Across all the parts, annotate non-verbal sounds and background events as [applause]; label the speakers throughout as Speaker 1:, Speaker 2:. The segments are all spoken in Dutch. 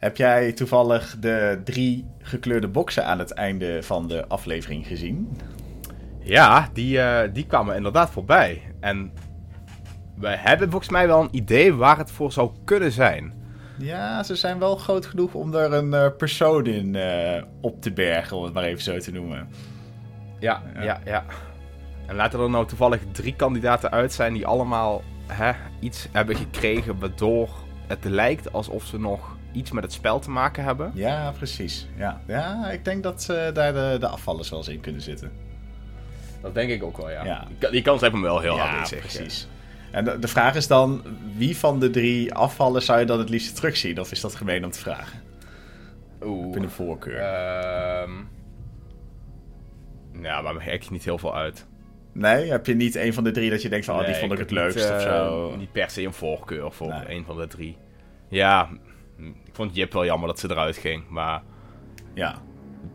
Speaker 1: Heb jij toevallig de drie gekleurde boxen aan het einde van de aflevering gezien?
Speaker 2: Ja, die, eh, die kwamen inderdaad voorbij. En we hebben volgens mij wel een idee waar het voor zou kunnen zijn.
Speaker 1: Ja, ze zijn wel groot genoeg om er een uh, persoon in uh, op te bergen, om het maar even zo te noemen.
Speaker 2: Ja, ja, ja. ja. En laten er nou toevallig drie kandidaten uit zijn die allemaal hè, iets hebben gekregen waardoor het lijkt alsof ze nog iets met het spel te maken hebben.
Speaker 1: Ja, precies. Ja, ja ik denk dat ze daar de, de afvallers wel eens in kunnen zitten.
Speaker 2: Dat denk ik ook wel, ja. ja. Die, die kans hebben we wel heel
Speaker 1: ja,
Speaker 2: aanwezig.
Speaker 1: precies. En de, de, vraag is dan, wie van de drie afvallen zou je dan het liefst terugzien? Of is dat gemeen om te vragen?
Speaker 2: Oeh.
Speaker 1: Heb je een voorkeur?
Speaker 2: Ehm ja, maar me echt niet heel veel uit.
Speaker 1: Nee? Heb je niet een van de drie dat je denkt van, oh, die vond ik het leukst
Speaker 2: niet,
Speaker 1: of zo?
Speaker 2: Uh, niet per se een voorkeur voor nee. een van de drie. Ja, ik vond Jip wel jammer dat ze eruit ging, maar...
Speaker 1: Ja.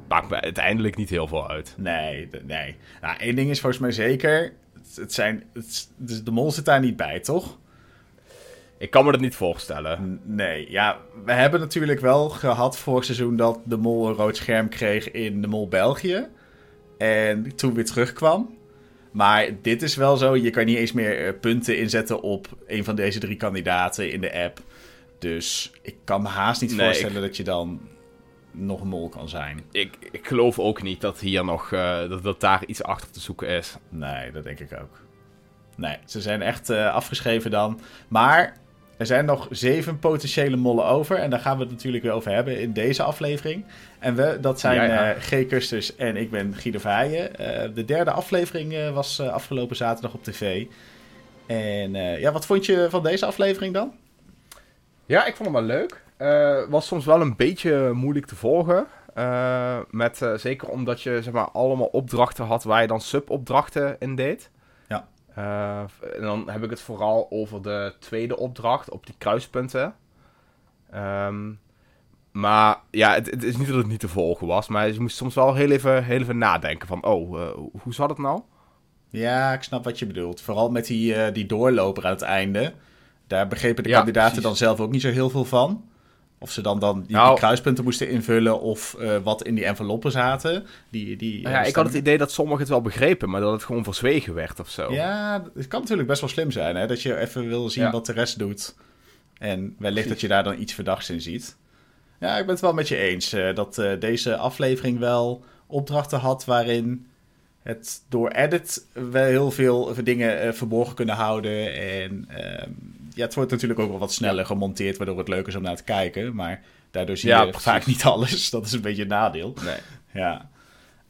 Speaker 2: Maakt me uiteindelijk niet heel veel uit.
Speaker 1: Nee, nee. Nou, één ding is volgens mij zeker. Het, zijn, het, dus de mol zit daar niet bij, toch?
Speaker 2: Ik kan me dat niet voorstellen.
Speaker 1: Nee, ja. We hebben natuurlijk wel gehad vorig seizoen dat de mol een rood scherm kreeg in de mol België. En toen weer terugkwam. Maar dit is wel zo. Je kan niet eens meer punten inzetten op een van deze drie kandidaten in de app. Dus ik kan me haast niet nee, voorstellen ik... dat je dan nog een mol kan zijn.
Speaker 2: Ik, ik geloof ook niet dat hier nog uh, dat, dat daar iets achter te zoeken is.
Speaker 1: Nee, dat denk ik ook. Nee, ze zijn echt uh, afgeschreven dan. Maar er zijn nog zeven potentiële mollen over. En daar gaan we het natuurlijk weer over hebben in deze aflevering. En we, dat zijn ja, ja. Uh, G. Kusters en ik ben Guido Verheijen. De derde aflevering was afgelopen zaterdag op tv. En ja, wat vond je van deze aflevering dan?
Speaker 2: Ja, ik vond hem wel leuk. was soms wel een beetje moeilijk te volgen. met, zeker omdat je zeg maar, allemaal opdrachten had waar je dan subopdrachten in deed. Uh, en dan heb ik het vooral over de tweede opdracht op die kruispunten. Um, maar ja, het, het, is niet dat het niet te volgen was. Maar je moest soms wel heel even, heel even nadenken van... Oh, uh, hoe zat het nou?
Speaker 1: Ja, ik snap wat je bedoelt. Vooral met die, uh, die doorloper aan het einde. Daar begrepen de ja, kandidaten precies. dan zelf ook niet zo heel veel van. Of ze dan, dan die, nou, die kruispunten moesten invullen of uh, wat in die enveloppen zaten. Die, die,
Speaker 2: nou ja, ik had het idee dat sommigen het wel begrepen, maar dat het gewoon verzwegen werd of zo.
Speaker 1: Ja, het kan natuurlijk best wel slim zijn, hè? dat je even wil zien ja. wat de rest doet. En wellicht Precies. dat je daar dan iets verdachts in ziet. Ja, ik ben het wel met je eens uh, dat uh, deze aflevering wel opdrachten had waarin het door edit wel heel veel dingen verborgen kunnen houden. En ehm, ja, het wordt natuurlijk ook wel wat sneller gemonteerd, waardoor het leuk is om naar te kijken. Maar daardoor zie je vaak niet alles. [laughs] Dat is een beetje een nadeel.
Speaker 2: Nee.
Speaker 1: Ja.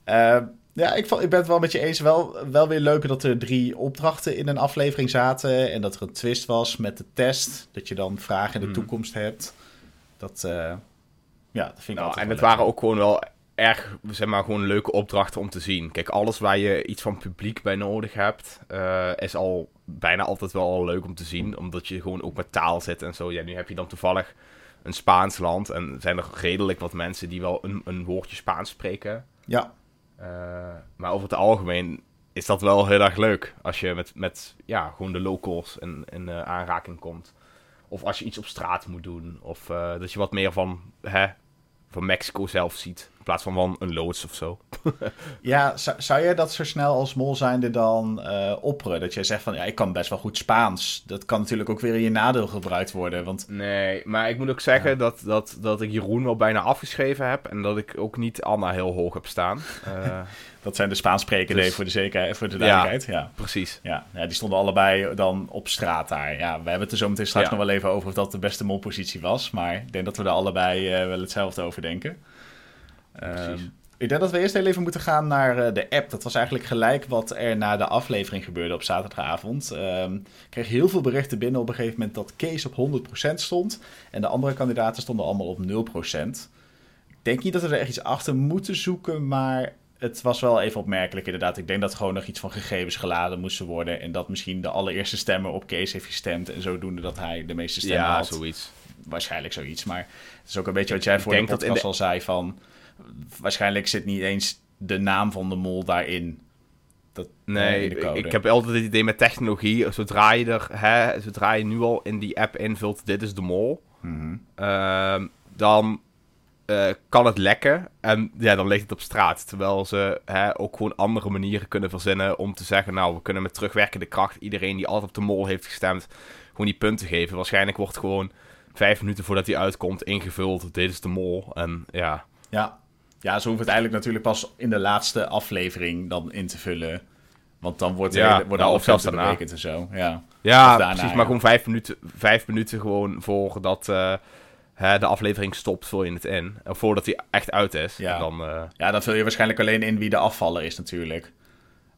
Speaker 1: Uh, ja, ik, ik ben het wel met je eens. Wel, wel weer leuk dat er drie opdrachten in een aflevering zaten. En dat er een twist was met de test. Dat je dan vragen in de hmm. toekomst hebt. Dat, uh, ja, dat vind ik
Speaker 2: nou, En het waren ook gewoon wel erg, zeg maar, gewoon leuke opdrachten om te zien. Kijk, alles waar je iets van publiek bij nodig hebt, uh, is al bijna altijd wel al leuk om te zien. Omdat je gewoon ook met taal zit en zo. Ja, nu heb je dan toevallig een Spaans land. En zijn er redelijk wat mensen die wel een, een woordje Spaans spreken.
Speaker 1: Ja.
Speaker 2: Uh, maar over het algemeen is dat wel heel erg leuk. Als je met, met ja, gewoon de locals in, in uh, aanraking komt. Of als je iets op straat moet doen. Of uh, dat je wat meer van, hè, van Mexico zelf ziet. In plaats van van een loods of zo. [laughs]
Speaker 1: ja, zou, zou jij dat zo snel als mol zijnde dan uh, opperen? Dat jij zegt van, ja, ik kan best wel goed Spaans. Dat kan natuurlijk ook weer in je nadeel gebruikt worden. Want...
Speaker 2: Nee, maar ik moet ook zeggen ja. dat, dat, dat ik Jeroen wel bijna afgeschreven heb. En dat ik ook niet Anna heel hoog heb staan. Uh, [laughs]
Speaker 1: dat zijn de Spaans sprekenden dus... voor de zekerheid, voor de duidelijkheid. Ja,
Speaker 2: ja. precies.
Speaker 1: Ja. ja, die stonden allebei dan op straat daar. Ja, we hebben het er zo meteen straks ja. nog wel even over of dat de beste molpositie was. Maar ik denk dat we er allebei uh, wel hetzelfde over denken. Um, ik denk dat we eerst heel even moeten gaan naar uh, de app. Dat was eigenlijk gelijk wat er na de aflevering gebeurde op zaterdagavond. Um, ik kreeg heel veel berichten binnen op een gegeven moment dat Kees op 100% stond. En de andere kandidaten stonden allemaal op 0%. Ik denk niet dat we er echt iets achter moeten zoeken, maar het was wel even opmerkelijk inderdaad. Ik denk dat gewoon nog iets van gegevens geladen moesten worden. En dat misschien de allereerste stemmer op Kees heeft gestemd. En zodoende dat hij de meeste stemmen
Speaker 2: ja,
Speaker 1: had.
Speaker 2: zoiets.
Speaker 1: Waarschijnlijk zoiets. Maar het is ook een beetje wat jij voor de podcast de... al zei van... Waarschijnlijk zit niet eens de naam van de mol daarin. Dat,
Speaker 2: nee, ik heb altijd het idee met technologie. Zodra je, er, hè, zodra je nu al in die app invult, dit is de mol.
Speaker 1: Mm -hmm.
Speaker 2: uh, dan eh, kan het lekken. En ja, dan ligt het op straat. Terwijl ze hè, ook gewoon andere manieren kunnen verzinnen om te zeggen... nou, we kunnen met terugwerkende kracht iedereen die altijd op de mol heeft gestemd... gewoon die punten geven. Waarschijnlijk wordt gewoon vijf minuten voordat hij uitkomt ingevuld... dit is de mol. En ja...
Speaker 1: Ja, ja ze hoeven het eigenlijk natuurlijk pas in de laatste aflevering dan in te vullen... Want dan wordt ja, hele, worden
Speaker 2: nou,
Speaker 1: zelfs berekend en zo. Ja,
Speaker 2: ja precies. Maar gewoon vijf minuten, vijf minuten gewoon voordat uh, hè, de aflevering stopt, vul je het in. Of voordat hij echt uit is.
Speaker 1: Ja.
Speaker 2: Dan, uh...
Speaker 1: ja, dan vul je waarschijnlijk alleen in wie de afvaller is natuurlijk.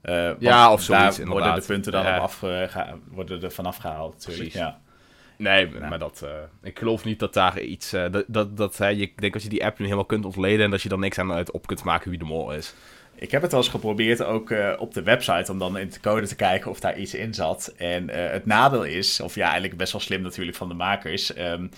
Speaker 2: Uh, ja, of zoiets
Speaker 1: daar worden de punten dan ja. op af, worden er vanaf gehaald natuurlijk. Precies. Ja.
Speaker 2: Nee, maar dat, ik geloof niet dat daar iets... dat, dat, dat, hè, je, ik denk als je die app nu helemaal kunt ontleden... en dat je dan niks aan uit op kunt maken wie de mol is.
Speaker 1: Ik heb het wel eens geprobeerd, ook uh, op de website, om dan in de code te kijken of daar iets in zat. En uh, het nadeel is, of ja, eigenlijk best wel slim natuurlijk van de makers. Um, uh,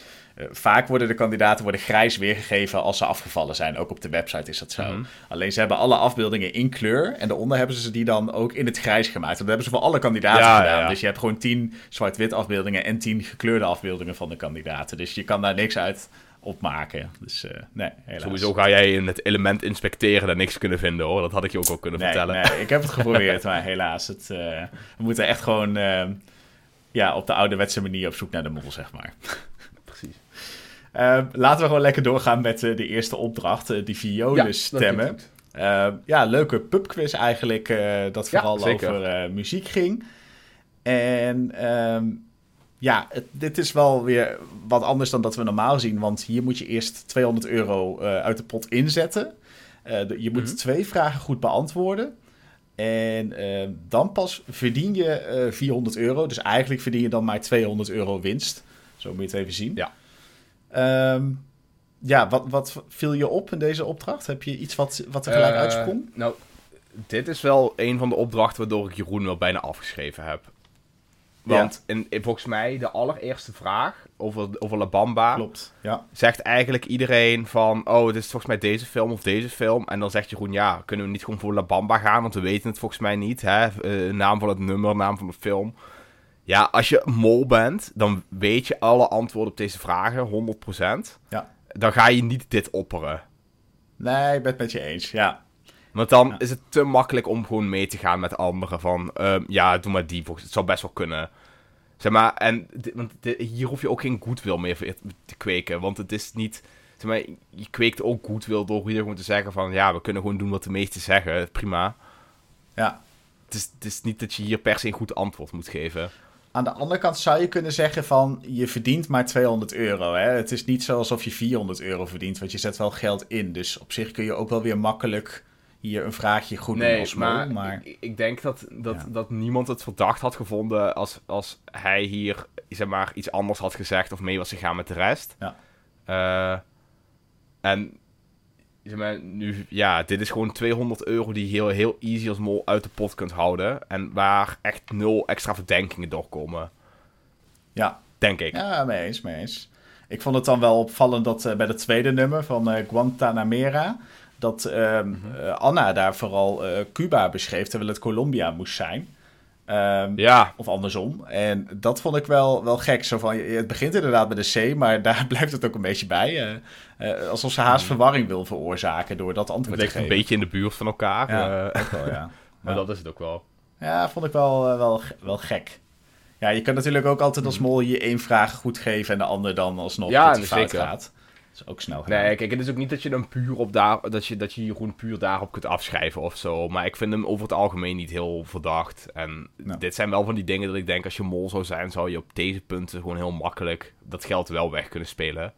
Speaker 1: vaak worden de kandidaten worden grijs weergegeven als ze afgevallen zijn. Ook op de website is dat zo. Mm -hmm. Alleen ze hebben alle afbeeldingen in kleur. En daaronder hebben ze die dan ook in het grijs gemaakt. Dat hebben ze voor alle kandidaten ja, gedaan. Ja, ja. Dus je hebt gewoon tien zwart-wit afbeeldingen en tien gekleurde afbeeldingen van de kandidaten. Dus je kan daar niks uit opmaken. Dus uh, nee, helaas.
Speaker 2: Sowieso ga jij in het element inspecteren en niks kunnen vinden hoor. Dat had ik je ook al kunnen
Speaker 1: nee,
Speaker 2: vertellen.
Speaker 1: Nee, ik heb het geprobeerd, [laughs] maar helaas. Het, uh, we moeten echt gewoon uh, ja, op de ouderwetse manier op zoek naar de mol, zeg maar.
Speaker 2: Precies.
Speaker 1: laten we gewoon lekker doorgaan met de eerste opdracht, die violen ja, stemmen. ja, leuke pubquiz eigenlijk, dat vooral ja, over muziek ging. En um, ja, het, dit is wel weer wat anders dan dat we normaal zien. Want hier moet je eerst 200 euro uh, uit de pot inzetten. Uh, de, je moet mm -hmm. twee vragen goed beantwoorden. En uh, dan pas verdien je 400 euro. Dus eigenlijk verdien je dan maar 200 euro winst. Zo moet je het even zien.
Speaker 2: Ja.
Speaker 1: Um, ja, wat, wat viel je op in deze opdracht? Heb je iets wat, wat er gelijk uitsprong?
Speaker 2: Nou, dit is wel een van de opdrachten waardoor ik Jeroen wel bijna afgeschreven heb. Want ja. in, in, volgens mij de allereerste vraag over, over La Bamba...
Speaker 1: Klopt, ja.
Speaker 2: Zegt eigenlijk iedereen van... Oh, dit is volgens mij deze film of deze film. En dan zegt Jeroen, ja, kunnen we niet gewoon voor La Bamba gaan? Want we weten het volgens mij niet, hè. Uh, naam van het nummer, naam van de film. Ja, als je mol bent, dan weet je alle antwoorden op deze vragen, 100%.
Speaker 1: Ja.
Speaker 2: Dan ga je niet dit opperen.
Speaker 1: Nee, ik ben het met je eens, ja.
Speaker 2: Want dan ja. is het te makkelijk om gewoon mee te gaan met anderen. Van, uh, ja, doe maar die. Het zou best wel kunnen. Zeg maar, en want hier hoef je ook geen goodwill meer te kweken. Want het is niet... Zeg maar, je kweekt ook goodwill door hier gewoon te zeggen van... Ja, we kunnen gewoon doen wat de meesten zeggen. Prima.
Speaker 1: Ja.
Speaker 2: Het is, het is niet dat je hier per se een goed antwoord moet geven.
Speaker 1: Aan de andere kant zou je kunnen zeggen van... Je verdient maar 200 euro. Hè? Het is niet zo alsof je 400 euro verdient. Want je zet wel geld in. Dus op zich kun je ook wel weer makkelijk hier een vraagje goed
Speaker 2: nee,
Speaker 1: als
Speaker 2: maar,
Speaker 1: maar...
Speaker 2: Ik, ik, denk dat, dat, ja. dat niemand het verdacht had gevonden als, als hij hier zeg maar, iets anders had gezegd of mee was gegaan met de rest.
Speaker 1: Ja.
Speaker 2: Uh, en zeg maar, nu, ja, dit is gewoon 200 euro die je heel, heel easy als mol uit de pot kunt houden. En waar echt nul extra verdenkingen doorkomen.
Speaker 1: Ja.
Speaker 2: Denk ik.
Speaker 1: Ja, mee eens, mee eens. Ik vond het dan wel opvallend dat uh, bij het tweede nummer van uh, Guantanamera dat uh, mm -hmm. uh, Anna daar vooral Cuba beschreef, terwijl het Colombia moest zijn. Um,
Speaker 2: ja.
Speaker 1: Of andersom. En dat vond ik wel, wel gek. Zo van, het begint inderdaad met een C, maar [laughs] daar blijft het ook een beetje bij. Uh, alsof ze haast verwarring wil veroorzaken door dat antwoord
Speaker 2: het
Speaker 1: te geven.
Speaker 2: een beetje in de buurt van elkaar.
Speaker 1: Ja, ook wel, ja. [laughs]
Speaker 2: maar ja. dat is het ook wel.
Speaker 1: Ja, vond ik wel, wel, wel gek. Ja, je kan natuurlijk ook altijd als mol je één vraag goed geven en de ander dan alsnog
Speaker 2: ja,
Speaker 1: dat fout
Speaker 2: zeker.
Speaker 1: gaat is ook snel gedaan.
Speaker 2: Nee, kijk, het is ook niet dat je dan puur op daar, dat je, dat je Jeroen puur daarop kunt afschrijven of zo. Maar ik vind hem over het algemeen niet heel verdacht. En nou. dit zijn wel van die dingen dat ik denk, als je mol zou zijn, zou je op deze punten gewoon heel makkelijk dat geld wel weg kunnen spelen.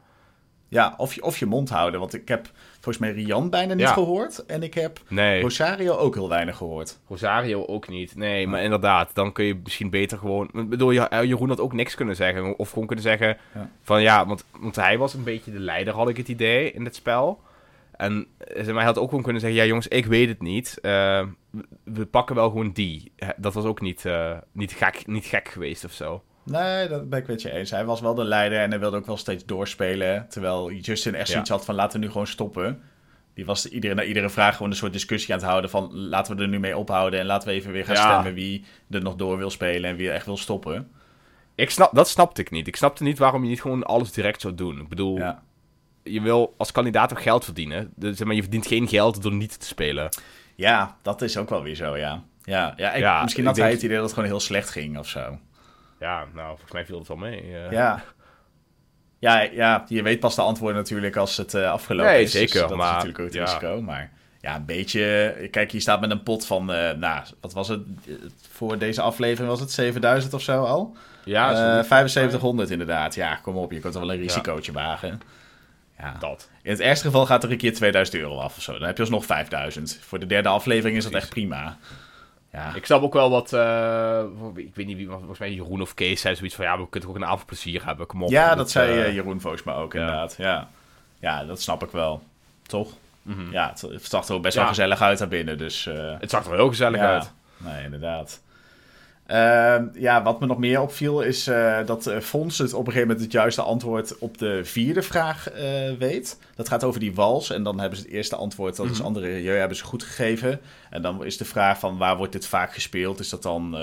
Speaker 1: Ja, of je, of je mond houden. Want ik heb volgens mij Rian bijna niet ja. gehoord. En ik heb
Speaker 2: nee.
Speaker 1: Rosario ook heel weinig gehoord.
Speaker 2: Rosario ook niet. Nee, maar inderdaad, dan kun je misschien beter gewoon... Ik bedoel, Jeroen had ook niks kunnen zeggen. Of gewoon kunnen zeggen ja. van ja, want, want hij was een beetje de leider, had ik het idee, in het spel. En maar, hij had ook gewoon kunnen zeggen, ja jongens, ik weet het niet. Uh, we pakken wel gewoon die. Dat was ook niet, uh, niet, gek, niet gek geweest of zo.
Speaker 1: Nee, dat ben ik met je eens. Hij was wel de leider en hij wilde ook wel steeds doorspelen. Terwijl Justin echt zoiets ja. had van laten we nu gewoon stoppen. Die was iedere, na iedere vraag gewoon een soort discussie aan het houden van laten we er nu mee ophouden. En laten we even weer gaan ja. stemmen wie er nog door wil spelen en wie er echt wil stoppen.
Speaker 2: Ik snap, dat snapte ik niet. Ik snapte niet waarom je niet gewoon alles direct zou doen. Ik bedoel,
Speaker 1: ja.
Speaker 2: je wil als kandidaat ook geld verdienen. Dus, zeg maar, je verdient geen geld door niet te spelen.
Speaker 1: Ja, dat is ook wel weer zo, ja. Ja, ja, ik, misschien had hij het idee dat het gewoon heel slecht ging of zo.
Speaker 2: Ja, nou, volgens mij viel het wel mee.
Speaker 1: Uh. Ja. Ja, ja, je weet pas de antwoorden natuurlijk als het uh, afgelopen
Speaker 2: nee,
Speaker 1: is.
Speaker 2: zeker.
Speaker 1: Dus dat
Speaker 2: maar,
Speaker 1: is natuurlijk ook het ja. risico, maar ja, een beetje... Kijk, je staat met een pot van, uh, nou, wat was het? Voor deze aflevering was het 7000 of zo al?
Speaker 2: Ja,
Speaker 1: uh, 7500 inderdaad. Ja, kom op, je kunt er wel een risicootje ja. wagen. Ja.
Speaker 2: Dat.
Speaker 1: In het ergste geval gaat er een keer 2000 euro af of zo. Dan heb je alsnog 5000. Voor de derde aflevering is dat echt prima.
Speaker 2: Ja. Ik snap ook wel wat, uh, ik weet niet wie, volgens mij Jeroen of Kees zei zoiets van, ja, we kunnen ook een avond plezier hebben, kom op.
Speaker 1: Ja, dat zei uh, Jeroen volgens mij ook, inderdaad. Ja. ja, dat snap ik wel. Toch? Mm -hmm. Ja, het, het, zag er ook best ja. wel gezellig uit daarbinnen, dus... Uh,
Speaker 2: het zag er heel gezellig
Speaker 1: ja.
Speaker 2: uit.
Speaker 1: Nee, inderdaad. Uh, ja, wat me nog meer opviel is uh, dat uh, Fons het op een gegeven moment het juiste antwoord op de vierde vraag weet. Dat gaat over die wals en dan hebben ze het eerste antwoord, dat is mm -hmm. andere jeu, hebben ze goed gegeven. En dan is de vraag van waar wordt dit vaak gespeeld? Is dat dan,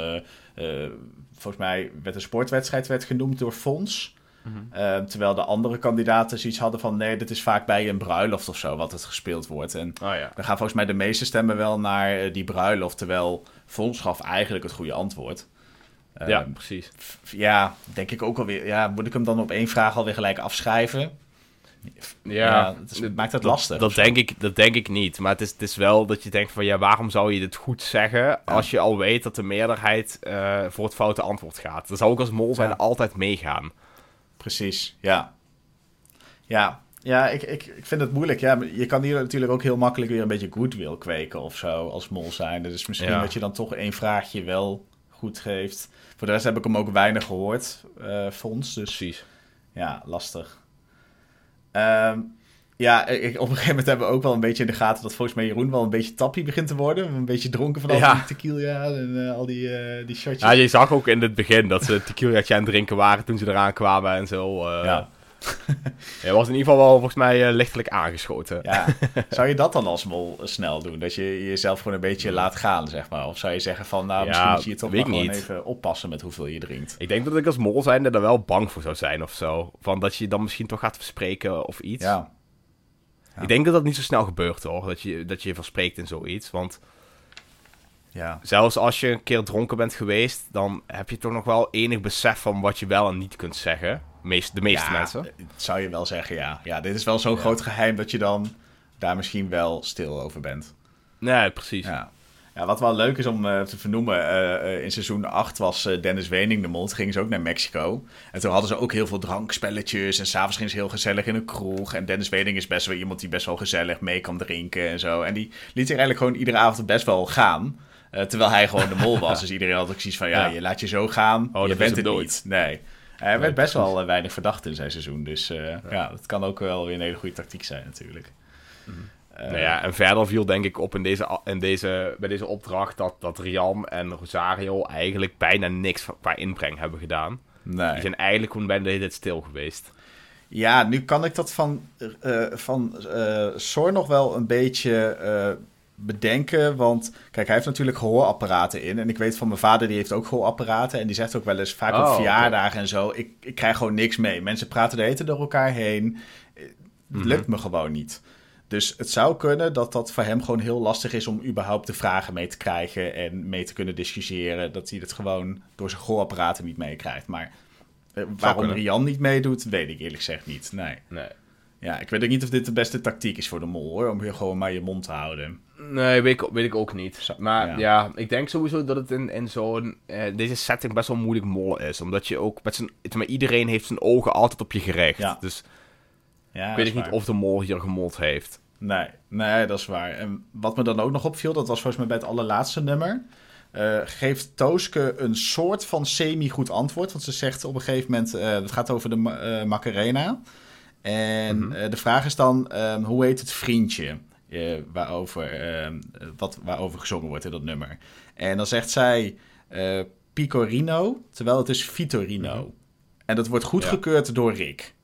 Speaker 1: volgens mij werd een sportwedstrijd werd genoemd door Fons. Mm -hmm. terwijl de andere kandidaten zoiets hadden van nee, dit is vaak bij een bruiloft of zo wat het gespeeld wordt. En
Speaker 2: oh, ja.
Speaker 1: dan gaan volgens mij de meeste stemmen wel naar die bruiloft, terwijl Fons gaf eigenlijk het goede antwoord.
Speaker 2: Ja, um, precies.
Speaker 1: Ja, denk ik ook alweer. Ja, moet ik hem dan op één vraag alweer gelijk afschrijven?
Speaker 2: Ja,
Speaker 1: ja het is, maakt het lastig.
Speaker 2: Dat, dat denk ik, dat denk ik niet. Maar het is, het is wel dat je denkt van ja, waarom zou je dit goed zeggen ja. als je al weet dat de meerderheid uh, voor het foute antwoord gaat? Dan zou ik als mol zijn ja. altijd meegaan.
Speaker 1: Precies, ja. Ja, ja ik, ik, ik vind het moeilijk. Ja, je kan hier natuurlijk ook heel makkelijk weer een beetje goodwill kweken of zo als mol zijn. Dus misschien ja. dat je dan toch één vraagje wel goed geeft. Voor de rest heb ik hem ook weinig gehoord, uh, Fons. Dus
Speaker 2: Precies.
Speaker 1: ja, lastig. Um, ja, ik, op een gegeven moment hebben we ook wel een beetje in de gaten dat volgens mij Jeroen wel een beetje tappie begint te worden. Een beetje dronken van al
Speaker 2: ja.
Speaker 1: die tequila en uh, al die, uh, die shotjes.
Speaker 2: Ja, je zag ook in het begin dat ze tequilaatje aan het drinken waren toen ze eraan kwamen en zo. Uh,
Speaker 1: ja.
Speaker 2: Hij was in ieder geval wel volgens mij lichtelijk aangeschoten.
Speaker 1: Ja. [laughs] Zou je dat dan als mol snel doen? Dat je jezelf gewoon een beetje laat gaan, zeg maar? Of zou je zeggen van, nou, misschien
Speaker 2: ja,
Speaker 1: moet je toch wel gewoon even oppassen met hoeveel je drinkt?
Speaker 2: Ik denk dat ik als mol zijnde er wel bang voor zou zijn of zo. Van dat je dan misschien toch gaat verspreken of iets.
Speaker 1: Ja.
Speaker 2: Ja. Ik denk dat dat niet zo snel gebeurt hoor, dat je dat je verspreekt in zoiets. Want
Speaker 1: ja.
Speaker 2: zelfs als je een keer dronken bent geweest, dan heb je toch nog wel enig besef van wat je wel en niet kunt zeggen. Meest, de meeste
Speaker 1: ja,
Speaker 2: mensen.
Speaker 1: zou je wel zeggen, ja. Ja, dit is wel zo'n groot geheim dat je dan daar misschien wel stil over bent.
Speaker 2: Nee, precies.
Speaker 1: Ja. Ja, wat wel leuk is om uh, te vernoemen, uh, uh, in seizoen 8 was Dennis Wening de mond, gingen ze ook naar Mexico. En toen hadden ze ook heel veel drankspelletjes en s'avonds gingen ze heel gezellig in een kroeg. En Dennis Wening is best wel iemand die best wel gezellig mee kan drinken en zo. En die liet zich eigenlijk gewoon iedere avond best wel gaan. terwijl hij gewoon de mol was. [laughs] dus iedereen had ook zoiets van, ja, ja. je laat je zo gaan,
Speaker 2: oh,
Speaker 1: je bent het
Speaker 2: nooit.
Speaker 1: niet. Nee. Hij nee, werd best precies. wel weinig verdacht in zijn seizoen. Dus ja. ja, dat kan ook wel weer een hele goede tactiek zijn natuurlijk.
Speaker 2: Mm. Uh, nou ja, en verder viel denk ik op in deze, in deze, bij deze opdracht dat, dat Rian en Rosario eigenlijk bijna niks qua inbreng hebben gedaan.
Speaker 1: Nee.
Speaker 2: Die zijn eigenlijk gewoon bijna de hele tijd stil geweest.
Speaker 1: Ja, nu kan ik dat van, uh, van uh, Sor nog wel een beetje bedenken. Want kijk, hij heeft natuurlijk gehoorapparaten in. En ik weet van mijn vader, die heeft ook gehoorapparaten. En die zegt ook wel eens vaak
Speaker 2: Oh,
Speaker 1: op verjaardagen okay. en zo. Ik, ik krijg gewoon niks mee. Mensen praten de hele door elkaar heen. Het mm -hmm. lukt me gewoon niet. Dus het zou kunnen dat dat voor hem gewoon heel lastig is om überhaupt de vragen mee te krijgen en mee te kunnen discussiëren. Dat hij het gewoon door zijn gehoorapparaten niet meekrijgt. Maar uh, waarom. Rian niet meedoet, weet ik eerlijk gezegd niet. Nee.
Speaker 2: nee.
Speaker 1: Ja, ik weet ook niet of dit de beste tactiek is voor de mol hoor, om hier gewoon maar je mond te houden.
Speaker 2: Nee, weet ik, weet ik ook niet. Maar ja. ja. ik denk sowieso dat het in, in zo'n uh, deze setting best wel moeilijk mollen is. Omdat je ook met zijn. Maar iedereen heeft zijn ogen altijd op je gericht.
Speaker 1: Ja.
Speaker 2: Dus
Speaker 1: ja,
Speaker 2: ik weet niet of de mol hier gemold heeft.
Speaker 1: Nee, nee, dat is waar. En wat me dan ook nog opviel, dat was volgens mij bij het allerlaatste nummer. Uh, geeft Tooske een soort van semi-goed antwoord. Want ze zegt op een gegeven moment, uh, het gaat over de uh, Macarena. En mm -hmm. de vraag is dan, um, hoe heet het vriendje? waarover, wat, waarover gezongen wordt in dat nummer. En dan zegt zij Picorino, terwijl het is Vitorino. Mm -hmm. En dat wordt goedgekeurd ja. door Rick.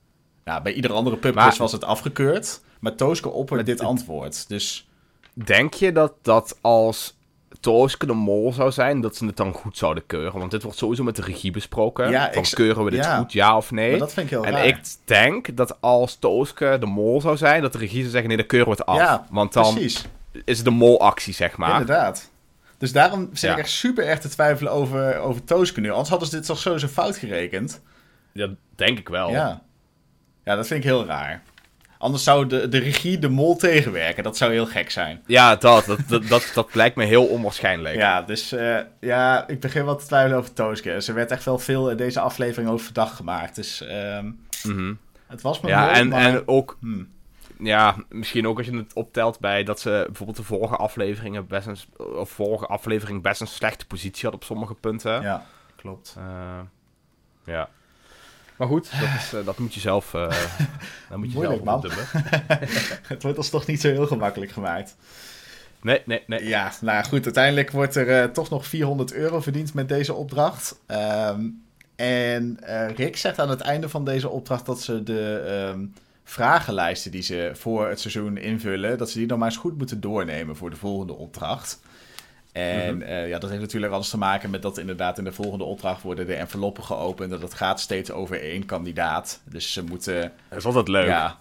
Speaker 1: Nou, bij ieder andere pubquiz was het afgekeurd. Maar Tooske opperde dit antwoord. Dus...
Speaker 2: Denk je dat, dat als Tooske de Mol zou zijn, dat ze het dan goed zouden keuren. Want dit wordt sowieso met de regie besproken.
Speaker 1: Ja,
Speaker 2: van
Speaker 1: ik
Speaker 2: keuren we dit
Speaker 1: ja.
Speaker 2: goed, ja of nee?
Speaker 1: Maar dat vind ik heel
Speaker 2: en
Speaker 1: raar.
Speaker 2: ik denk dat als Tooske de Mol zou zijn, dat de regie zou zeggen, nee, dan keuren we het af.
Speaker 1: Ja,
Speaker 2: Want dan
Speaker 1: Precies,
Speaker 2: is het de molactie, zeg maar.
Speaker 1: inderdaad. Dus daarom zit ik echt super erg te twijfelen over, over Tooske nu. Anders hadden ze dit toch sowieso fout gerekend.
Speaker 2: Ja, denk ik wel.
Speaker 1: Ja. Ja, dat vind ik heel raar. Anders zou de, de regie de mol tegenwerken. Dat zou heel gek zijn.
Speaker 2: Ja, dat, dat, dat, dat, dat lijkt me heel onwaarschijnlijk.
Speaker 1: Ja, dus eh, ja, ik begin wat te twijfelen over Tooske. Ze werd echt wel veel in deze aflevering over verdacht gemaakt. Dus ehm,
Speaker 2: Mhm.
Speaker 1: het was me
Speaker 2: ja
Speaker 1: mol,
Speaker 2: en,
Speaker 1: maar-
Speaker 2: en ook,
Speaker 1: Hmm.
Speaker 2: ja, misschien ook als je het optelt bij dat ze bijvoorbeeld de vorige afleveringen best een, of vorige aflevering best een slechte positie had op sommige punten.
Speaker 1: Ja, klopt.
Speaker 2: Eh, ja. Maar goed, dat, is, eh, dat moet je zelf, eh [laughs] dat moet je
Speaker 1: Moeilijk,
Speaker 2: zelf opdubben. [laughs]
Speaker 1: Het wordt ons toch niet zo heel gemakkelijk gemaakt.
Speaker 2: Nee, nee, nee.
Speaker 1: Ja, nou goed, uiteindelijk wordt er eh, toch nog 400 euro verdiend met deze opdracht. Ehm, en Rick zegt aan het einde van deze opdracht dat ze de ehm, vragenlijsten die ze voor het seizoen invullen, dat ze die nog maar eens goed moeten doornemen voor de volgende opdracht. En
Speaker 2: Mhm.
Speaker 1: eh, ja, dat heeft natuurlijk alles te maken met dat inderdaad in de volgende opdracht worden de enveloppen geopend. En dat gaat steeds over één kandidaat. Dus ze moeten
Speaker 2: Dat is altijd leuk.
Speaker 1: ja.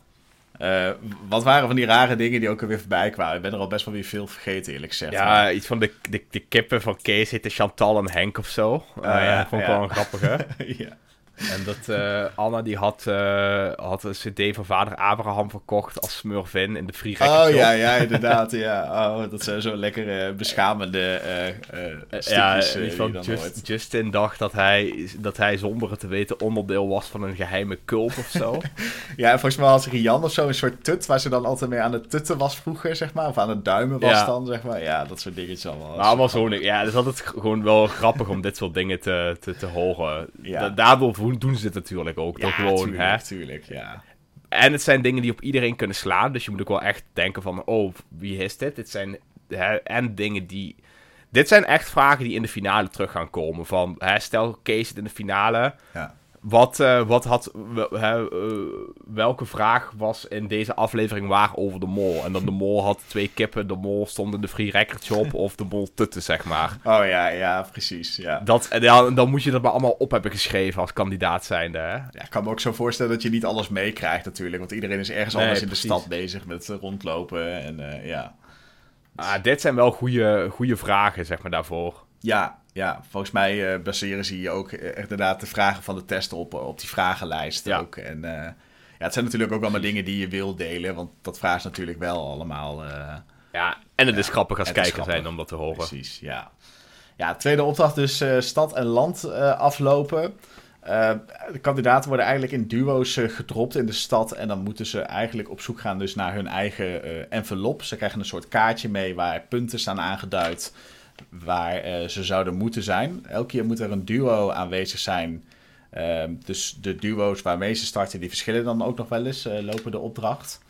Speaker 1: Eh, wat waren van die rare dingen die ook alweer voorbij kwamen? Ik ben er al best wel weer veel vergeten, eerlijk gezegd.
Speaker 2: Ja,
Speaker 1: Maar-
Speaker 2: iets van de, de, de kippen van Kees heette Chantal en Henk of zo. Eh,
Speaker 1: ja,
Speaker 2: ja, dat vond ik
Speaker 1: ja.
Speaker 2: wel een grappige. [laughs]
Speaker 1: ja.
Speaker 2: En dat eh, Anna die had, eh, had een cd van vader Abraham verkocht als smurfin in de Free
Speaker 1: Oh ja, ja, inderdaad. Ja. Oh, dat zijn zo lekker eh, beschamende
Speaker 2: Ja,
Speaker 1: stukjes,
Speaker 2: van
Speaker 1: dan
Speaker 2: Just-. Justin dacht dat hij, dat hij zonder het te weten onderdeel was van een geheime cult of zo. [laughs]
Speaker 1: Ja, en volgens mij had Rian of zo een soort tut waar ze dan altijd mee aan het tutten was vroeger, zeg maar. Of aan het duimen was
Speaker 2: Ja.
Speaker 1: dan, zeg maar. Ja, dat soort dingetjes allemaal.
Speaker 2: maar allemaal zo. Ja, het is altijd gewoon wel grappig om dit soort dingen te, te, te horen.
Speaker 1: Ja.
Speaker 2: Da- daardoor doen doen ze het natuurlijk ook.
Speaker 1: Ja,
Speaker 2: Door gewoon,
Speaker 1: tuurlijk,
Speaker 2: hè.
Speaker 1: tuurlijk, ja.
Speaker 2: En het zijn dingen die op iedereen kunnen slaan. Dus je moet ook wel echt denken van, oh, wie is dit? Dit zijn hè, en dingen die... Dit zijn echt vragen die in de finale terug gaan komen. Van, hè, stel Kees zit in de finale.
Speaker 1: Ja.
Speaker 2: Wat, eh, wat had, hè, eh, welke vraag was in deze aflevering waar over de mol? En dan de mol had twee kippen, de mol stond in de free record shop of de mol tutten, zeg maar. [laughs]
Speaker 1: Oh ja, ja, precies, ja.
Speaker 2: Dat, en dan, dan moet je dat maar allemaal op hebben geschreven als kandidaat zijnde, hè?
Speaker 1: Ja, ik kan me ook zo voorstellen dat je niet alles meekrijgt natuurlijk. Want iedereen is ergens
Speaker 2: Nee,
Speaker 1: anders in de stad bezig met eh, rondlopen. En ja.
Speaker 2: Ah, dit zijn wel goede, goede vragen, zeg maar, daarvoor.
Speaker 1: Ja, ja, volgens mij eh, baseren ze hier ook eh, inderdaad de vragen van de test op, op die vragenlijst
Speaker 2: Ja.
Speaker 1: ook. En eh, ja, het zijn natuurlijk ook allemaal dingen die je wil delen, want dat vraagt natuurlijk wel allemaal. eh,
Speaker 2: Ja, en het is grappig als kijker
Speaker 1: grappig.
Speaker 2: zijn om dat te horen.
Speaker 1: precies, ja. Ja, tweede opdracht dus eh, stad en land eh, aflopen. Eh, de kandidaten worden eigenlijk in duo's eh, gedropt in de stad. En dan moeten ze eigenlijk op zoek gaan dus naar hun eigen eh, envelop. Ze krijgen een soort kaartje mee waar punten staan aangeduid waar eh, ze zouden moeten zijn. Elke keer moet er een duo aanwezig zijn. Ehm, dus de duo's waarmee ze starten, die verschillen dan ook nog wel eens, eh, lopen de opdracht.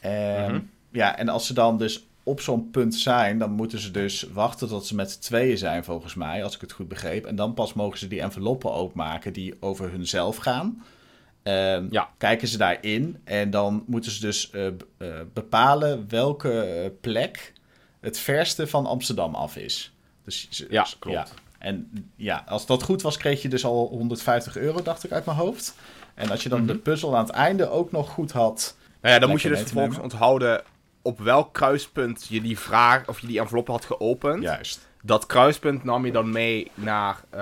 Speaker 1: Ehm,
Speaker 2: Mhm.
Speaker 1: Ja, en als ze dan dus op zo'n punt zijn, dan moeten ze dus wachten tot ze met z'n tweeën zijn, volgens mij, als ik het goed begreep. En dan pas mogen ze die enveloppen openmaken die over hunzelf gaan. Ehm,
Speaker 2: Ja.
Speaker 1: Kijken ze daarin en dan moeten ze dus eh, bepalen welke plek het verste van Amsterdam af is. Dus,
Speaker 2: Ja, klopt.
Speaker 1: En ja, als dat goed was, kreeg je dus al 150 euro, dacht ik uit mijn hoofd. En als je dan
Speaker 2: Mhm.
Speaker 1: de puzzel aan het einde ook nog goed had.
Speaker 2: Nou ja, dan moet je dus vervolgens onthouden op welk kruispunt je die vraag of je die envelop had geopend.
Speaker 1: Juist.
Speaker 2: Dat kruispunt nam je dan mee naar eh,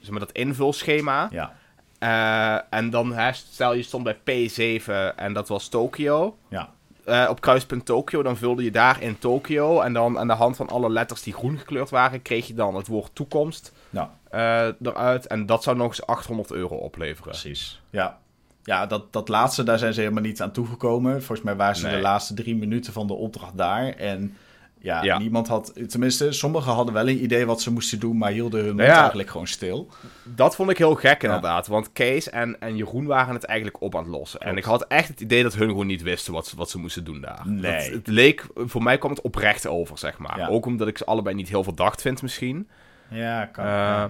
Speaker 2: zeg maar dat invulschema.
Speaker 1: Ja.
Speaker 2: Eh, en dan hè, stel je stond bij P7 en dat was Tokio.
Speaker 1: Ja.
Speaker 2: Eh, op kruispunt Tokio, dan vulde je daar in Tokio. En dan aan de hand van alle letters die groen gekleurd waren, kreeg je dan het woord toekomst
Speaker 1: Nou,
Speaker 2: eh, eruit. En dat zou nog eens 800 euro opleveren.
Speaker 1: precies. Ja. Ja, dat, dat laatste, daar zijn ze helemaal niet aan toegekomen. Volgens mij waren ze
Speaker 2: Nee.
Speaker 1: de laatste drie minuten van de opdracht daar. En ja,
Speaker 2: Ja.
Speaker 1: niemand had... Tenminste, sommigen hadden wel een idee wat ze moesten doen... maar hielden hun
Speaker 2: ja.
Speaker 1: eigenlijk gewoon stil.
Speaker 2: Dat vond ik heel gek inderdaad. Want Kees en, en Jeroen waren het eigenlijk op aan het lossen. En ik had echt het idee dat hun gewoon niet wisten wat ze, wat ze moesten doen daar.
Speaker 1: Nee.
Speaker 2: Dat, het leek, voor mij kwam het oprecht over, zeg maar. Ook omdat ik ze allebei niet heel verdacht vind misschien.
Speaker 1: Ja, kan.
Speaker 2: Eh,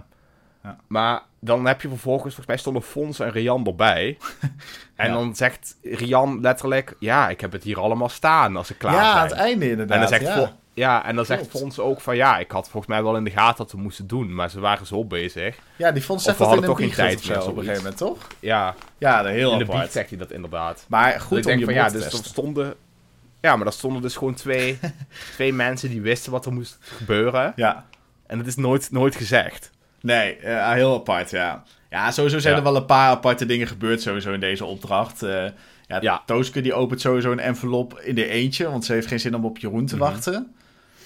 Speaker 1: ja. Ja.
Speaker 2: Maar dan heb je vervolgens, volgens mij stonden Fons en Rian erbij. [laughs] en
Speaker 1: Ja.
Speaker 2: dan zegt Rian letterlijk, ja, ik heb het hier allemaal staan als ze klaar
Speaker 1: ja,
Speaker 2: zijn.
Speaker 1: aan het einde inderdaad.
Speaker 2: en dan zegt,
Speaker 1: ja.
Speaker 2: Ja, en dan zegt Fons ook van ja, ik had volgens mij wel in de gaten dat we moesten doen, maar ze waren zo bezig.
Speaker 1: Ja, die Fons zegt dat in toch geen tijd meer op een gegeven moment, toch?
Speaker 2: Ja.
Speaker 1: Ja, heel
Speaker 2: in de zegt hij dat inderdaad.
Speaker 1: Maar goed
Speaker 2: dus om van, ja, dus er stonden ja, maar er stonden dus gewoon twee, [laughs] twee mensen die wisten wat er moest gebeuren.
Speaker 1: Ja.
Speaker 2: En het is nooit, nooit gezegd.
Speaker 1: Nee, uh, heel apart, ja. Ja, sowieso zijn er wel een paar aparte dingen gebeurd sowieso in deze opdracht. Uh, ja, ja. Tooske die opent sowieso een envelop in de eentje, want ze heeft geen zin om op Jeroen te mhm. wachten.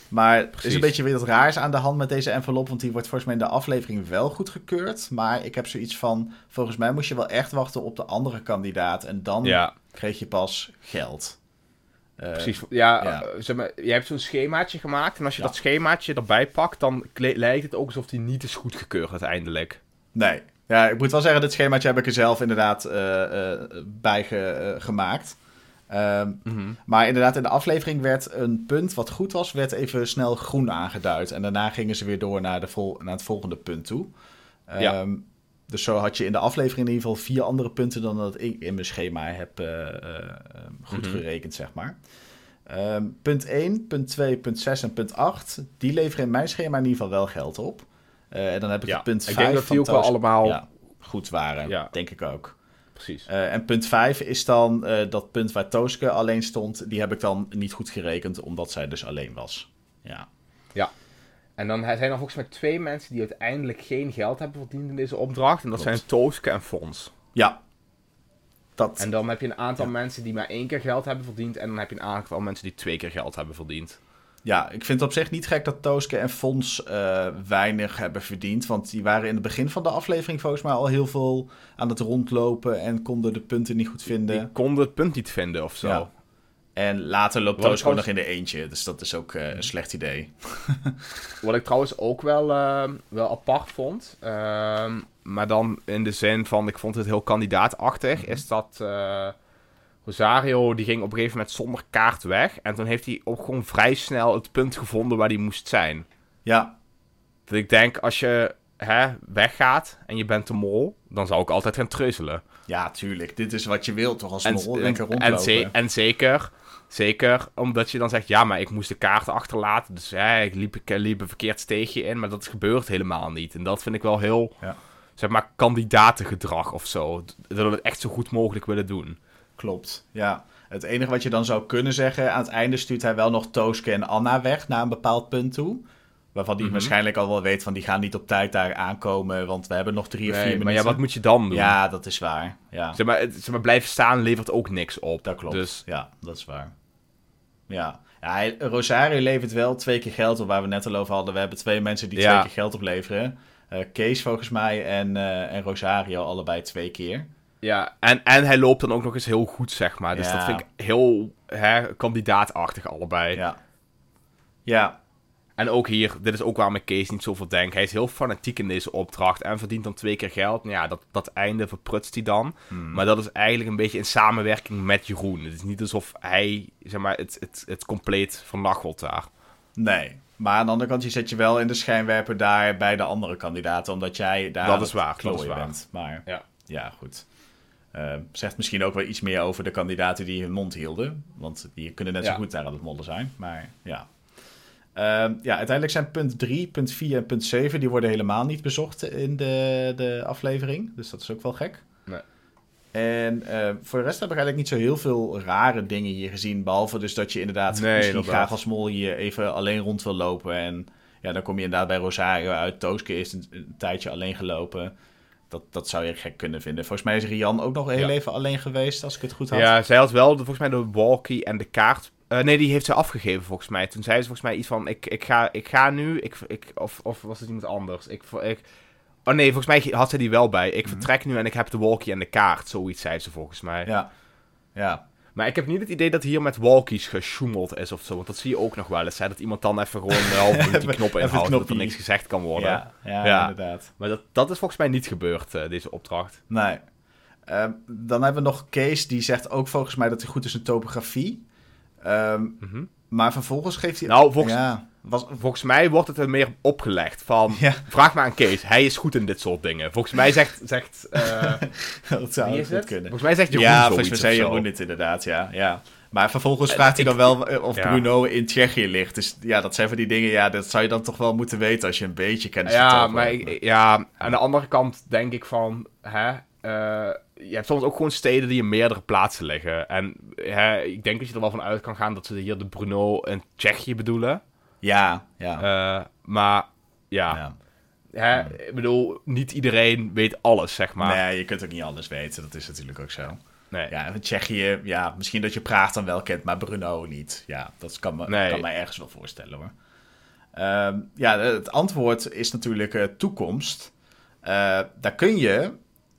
Speaker 1: Maar er is een beetje weer wat raars aan de hand met deze envelop, want die wordt volgens mij in de aflevering wel goedgekeurd. Maar ik heb zoiets van, volgens mij moest je wel echt wachten op de andere kandidaat en dan kreeg je pas geld.
Speaker 2: Uh, Precies, ja, ja. Uh, zeg maar, je hebt zo'n schemaatje gemaakt en als je dat schemaatje erbij pakt, dan lijkt het ook alsof die niet is goedgekeurd uiteindelijk.
Speaker 1: Nee, ja, ik moet wel zeggen, dit schemaatje heb ik er zelf inderdaad uh, bij ge, gemaakt. Ehm, mhm. Maar inderdaad, in de aflevering werd een punt wat goed was, werd even snel groen aangeduid. En daarna gingen ze weer door naar, de vol naar het volgende punt toe. ja. Ehm, dus zo had je in de aflevering in ieder geval vier andere punten dan dat ik in mijn schema heb uh, uh, goed mhm. gerekend, zeg maar. Um, punt 1, punt 2, punt 6 en punt 8, die leveren in mijn schema in ieder geval wel geld op. En dan heb ik ja, punt 5
Speaker 2: Ik denk dat die ook wel allemaal
Speaker 1: ja, goed waren, ja. denk ik ook.
Speaker 2: Precies.
Speaker 1: en punt 5 is dan dat punt waar Tooske alleen stond, die heb ik dan niet goed gerekend, omdat zij dus alleen was. Ja.
Speaker 2: Ja, en dan zijn er volgens mij twee mensen die uiteindelijk geen geld hebben verdiend in deze opdracht. En dat zijn Tooske en Fons.
Speaker 1: Ja.
Speaker 2: Dat... En dan heb je een aantal mensen die maar één keer geld hebben verdiend. En dan heb je een aantal mensen die twee keer geld hebben verdiend.
Speaker 1: Ja, ik vind het op zich niet gek dat Tooske en Fons uh, weinig hebben verdiend. Want die waren in het begin van de aflevering volgens mij al heel veel aan het rondlopen. En konden de punten niet goed vinden. Die
Speaker 2: konden het punt niet vinden of zo. Ja.
Speaker 1: En later loopt Toos gewoon nog in de eentje. Dus dat is ook uh, een slecht idee. [laughs]
Speaker 2: Wat ik trouwens ook wel, uh, wel apart vond. Uh, maar dan in de zin van, ik vond het heel kandidaatachtig. Mm Is dat uh, Rosario, die ging op een gegeven moment zonder kaart weg. En toen heeft hij ook gewoon vrij snel het punt gevonden waar hij moest zijn.
Speaker 1: Ja.
Speaker 2: Dat ik denk, als je hè, weggaat en je bent de mol, dan zou ik altijd gaan treuzelen.
Speaker 1: Ja, tuurlijk. Dit is wat je wilt toch als mol, lekker rondlopen.
Speaker 2: En, en zeker Zeker omdat je dan zegt, ja, maar ik moest de kaart achterlaten. Dus ja, ik liep, ik liep een verkeerd steegje in, maar dat gebeurt helemaal niet. En dat vind ik wel heel, ja. zeg maar, kandidatengedrag of zo. Dat we het echt zo goed mogelijk willen doen.
Speaker 1: Klopt, ja. Het enige wat je dan zou kunnen zeggen, aan het einde stuurt hij wel nog Tooske en Anna weg naar een bepaald punt toe. Waarvan die mhm. waarschijnlijk al wel weet van die gaan niet op tijd daar aankomen, want we hebben nog drie of vier minuten.
Speaker 2: Maar ja, wat moet je dan doen?
Speaker 1: Ja, dat is waar. Ja.
Speaker 2: Zeg, maar, zeg maar, blijven staan levert ook niks op.
Speaker 1: Dat klopt. Dus... Ja, dat is waar. Ja. ja, Rosario levert wel twee keer geld op, waar we net al over hadden. We hebben twee mensen die twee keer geld opleveren. Uh, Kees volgens mij en, uh, en Rosario allebei twee keer.
Speaker 2: Ja, en, en hij loopt dan ook nog eens heel goed, zeg maar. Dus dat vind ik heel hè, kandidaatachtig allebei.
Speaker 1: Ja. Ja,
Speaker 2: en ook hier, dit is ook waarom ik Kees niet zoveel denk. Hij is heel fanatiek in deze opdracht en verdient dan twee keer geld. Nou ja, dat, dat einde verprutst hij dan. Hmm. Maar dat is eigenlijk een beetje in samenwerking met Jeroen. Het is niet alsof hij, zeg maar, het, het, het compleet vernachelt daar.
Speaker 1: Nee, maar aan de andere kant, je zet je wel in de schijnwerper daar bij de andere kandidaten, omdat jij daar
Speaker 2: dat is waar, dat is waar. bent.
Speaker 1: Maar ja, ja goed. Uh, zegt misschien ook wel iets meer over de kandidaten die hun mond hielden. Want die kunnen net zo goed daar aan het mollen zijn. Maar ja. Ehm, ja, uiteindelijk zijn punt 3, punt 4 en punt 7... die worden helemaal niet bezocht in de, de aflevering. Dus dat is ook wel gek.
Speaker 2: Nee.
Speaker 1: En uh, voor de rest heb ik eigenlijk niet zo heel veel rare dingen hier gezien. Behalve dus dat je inderdaad nee, misschien graag als mol hier even alleen rond wil lopen. En ja, dan kom je inderdaad bij Rosario uit. Tooske is een, tijdje alleen gelopen. Dat, dat zou je gek kunnen vinden. Volgens mij is Rian ook nog heel even alleen geweest, als ik het goed had.
Speaker 2: Ja, zij had wel de, volgens mij de walkie en de kaart uh, nee, die heeft ze afgegeven volgens mij. Toen zei ze volgens mij iets van: Ik, ik, ga, ik ga nu. Ik, ik, of, of was het iemand anders? Ik, ik, oh nee, volgens mij had ze die wel bij. Ik mhm. vertrek nu en ik heb de walkie en de kaart. Zoiets zei ze volgens mij.
Speaker 1: Ja. Ja.
Speaker 2: Maar ik heb niet het idee dat hier met walkies gesjoemeld is of zo. Want dat zie je ook nog wel eens. Hè? Dat iemand dan even gewoon wel [laughs] die knop inhoudt. Dat er niks gezegd kan worden.
Speaker 1: Ja, ja, inderdaad.
Speaker 2: Maar dat, dat is volgens mij niet gebeurd, uh, deze opdracht.
Speaker 1: Nee. Uh, dan hebben we nog Kees, die zegt ook volgens mij dat hij goed is in topografie. Um, Maar vervolgens geeft hij...
Speaker 2: Nou, volgens, ja, was... volgens mij wordt het er meer opgelegd van... Ja. Vraag maar aan Kees, hij is goed in dit soort dingen. Volgens mij zegt... zegt uh, [laughs]
Speaker 1: dat zou het kunnen.
Speaker 2: Volgens mij zegt Jeroen
Speaker 1: Ja, volgens mij zei Jeroen dit inderdaad, ja. ja. Maar vervolgens vraagt hij dan wel eh, of Bruno in Tsjechië ligt. Dus ja, dat zijn van die dingen, ja, dat zou je dan toch wel moeten weten als je een beetje kennis
Speaker 2: ja, maar Ja, aan de andere kant denk ik van, hè, uh, je hebt soms ook gewoon steden die in meerdere plaatsen liggen. En hè, ik denk dat je er wel van uit kan gaan dat ze hier de Bruno in Tsjechië bedoelen.
Speaker 1: Ja, ja.
Speaker 2: Uh, maar ja. ja. Hè, ik bedoel, niet iedereen weet alles, zeg maar.
Speaker 1: Nee, je kunt ook niet alles weten. Dat is natuurlijk ook zo. Nee. Ja, Tsjechië, ja, misschien dat je Praag dan wel kent, maar Bruno niet. Ja, dat kan, me, kan mij ergens wel voorstellen hoor. Ehm, ja, het antwoord is natuurlijk uh, toekomst. Uh, daar kun je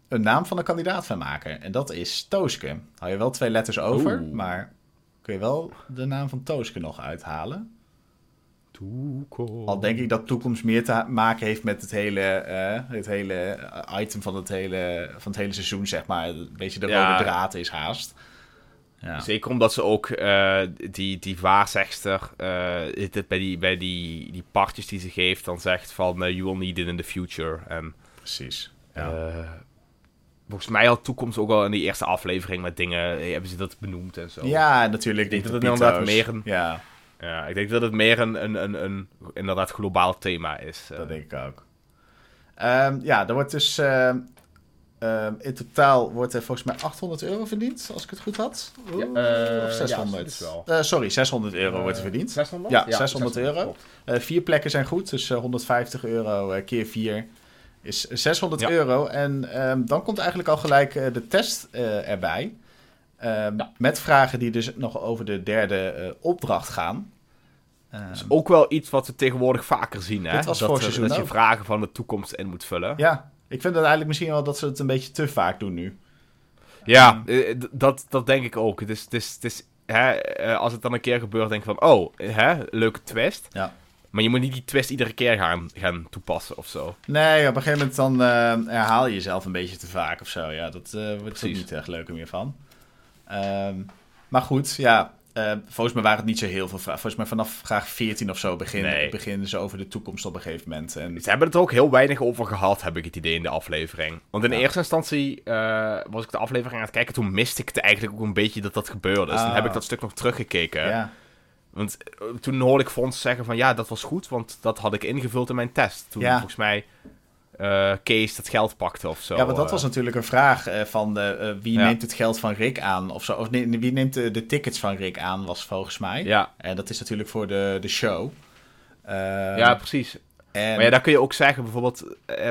Speaker 1: een naam van een kandidaat van maken. En dat is Tooske. Hou je wel twee letters over, maar kun je wel de naam van Tooske nog uithalen.
Speaker 2: Toekomst.
Speaker 1: Al denk ik dat toekomst meer te maken heeft met het hele, uh, het hele item van het hele, van het hele seizoen, zeg maar. Een beetje de rode draad is haast.
Speaker 2: Ja. Zeker omdat ze ook uh, die, die waarzegster uh, bij, die, bij die, die partjes die ze geeft, dan zegt van you will need it in the future. En,
Speaker 1: Precies. Ja.
Speaker 2: Volgens mij had toekomst ook al in die eerste aflevering met dingen, hebben ze dat benoemd en zo.
Speaker 1: Ja, natuurlijk.
Speaker 2: Ik denk dat het inderdaad meer een... Ja ja, ik denk dat het meer een, een, een, een inderdaad globaal thema is.
Speaker 1: Dat denk ik ook. Um, ja, er wordt dus... Uh, in totaal wordt er volgens mij 800 euro verdiend, als ik het goed had.
Speaker 2: Ja,
Speaker 1: uh, of 600? Ja, uh, sorry, 600 euro wordt er verdiend.
Speaker 2: 600?
Speaker 1: Ja, 600, euro. vier plekken zijn goed, dus 150 euro keer vier is 600 euro. En um, dan komt eigenlijk al gelijk de test erbij. Um, Met vragen die dus nog over de derde opdracht gaan.
Speaker 2: Dat is ook wel iets wat we tegenwoordig vaker zien, hè? dat, dat je vragen van de toekomst in moet vullen.
Speaker 1: Ja, ik vind het eigenlijk misschien wel dat ze het een beetje te vaak doen nu.
Speaker 2: Ja, um, dat, dat denk ik ook. Het is, het is, het is, hè, eh, als het dan een keer gebeurt, denk ik van, oh, hè, leuke twist. Ja. Maar je moet niet die twist iedere keer gaan, gaan toepassen of zo.
Speaker 1: Nee, op een gegeven moment dan uh, herhaal je jezelf een beetje te vaak of zo. Ja, dat uh, wordt er niet echt leuker meer van. Um, maar goed, ja, uh, volgens mij waren het niet zo heel veel vragen. Volgens mij vanaf vraag 14 of zo beginnen, beginnen ze over de toekomst op een gegeven moment. En...
Speaker 2: Ze hebben het er ook heel weinig over gehad, heb ik het idee, in de aflevering. Want in eerste instantie uh, was ik de aflevering aan het kijken. Toen miste ik het eigenlijk ook een beetje dat dat gebeurde. Dus ah. dan heb ik dat stuk nog teruggekeken. Ja. Want uh, toen hoorde ik Fons zeggen van ja, dat was goed, want dat had ik ingevuld in mijn test. Toen volgens mij uh, Kees dat geld pakte of zo.
Speaker 1: Ja, want dat was natuurlijk een vraag uh, van uh, wie neemt het geld van Rick aan of zo. Of nee, wie neemt de, de, tickets van Rick aan, was volgens mij. Ja. En dat is natuurlijk voor de, de show.
Speaker 2: Ja, precies. En... Maar ja, daar kun je ook zeggen bijvoorbeeld,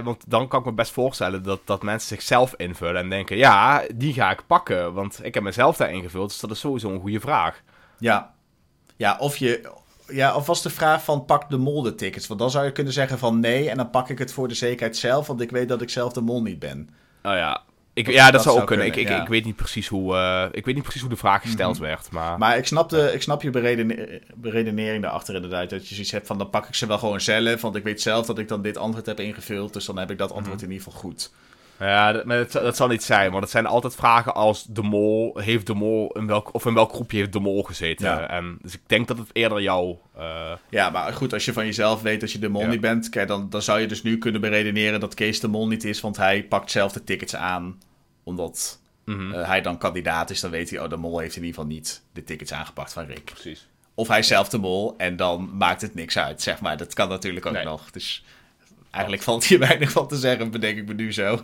Speaker 2: want dan kan ik me best voorstellen dat, dat mensen zichzelf invullen en denken, ja, die ga ik pakken, want ik heb mezelf daar ingevuld, dus dat is sowieso een goede vraag.
Speaker 1: Ja, ja of je, ja, of was de vraag van pak de mol de tickets? Want dan zou je kunnen zeggen van nee en dan pak ik het voor de zekerheid zelf, want ik weet dat ik zelf de mol niet ben.
Speaker 2: Oh ja, ik, ja, dat, zou ook kunnen. ik, ik, ik, weet niet precies hoe, uh, ik weet niet precies hoe de vraag gesteld mhm. werd. Maar,
Speaker 1: maar ik, snap de, ik snap je beredenering daarachter inderdaad. Dat je zoiets hebt van dan pak ik ze wel gewoon zelf. Want ik weet zelf dat ik dan dit antwoord heb ingevuld. Dus dan heb ik dat antwoord mhm. in ieder geval goed.
Speaker 2: Ja, dat, maar dat, zal niet zijn, want het zijn altijd vragen als de mol, heeft de mol, in welk, of in welk groepje heeft de mol gezeten? En, dus ik denk dat het eerder jou... Uh...
Speaker 1: Ja, maar goed, als je van jezelf weet dat je de mol niet bent, kijk, dan, dan zou je dus nu kunnen beredeneren dat Kees de mol niet is, want hij pakt zelf de tickets aan, omdat mhm. eh, hij dan kandidaat is, dan weet hij, oh, de mol heeft in ieder geval niet de tickets aangepakt van Rick.
Speaker 2: Precies.
Speaker 1: Of hij is zelf de mol en dan maakt het niks uit, zeg maar. Dat kan natuurlijk ook nog, dus... Eigenlijk valt hier weinig van te zeggen, bedenk ik me nu zo.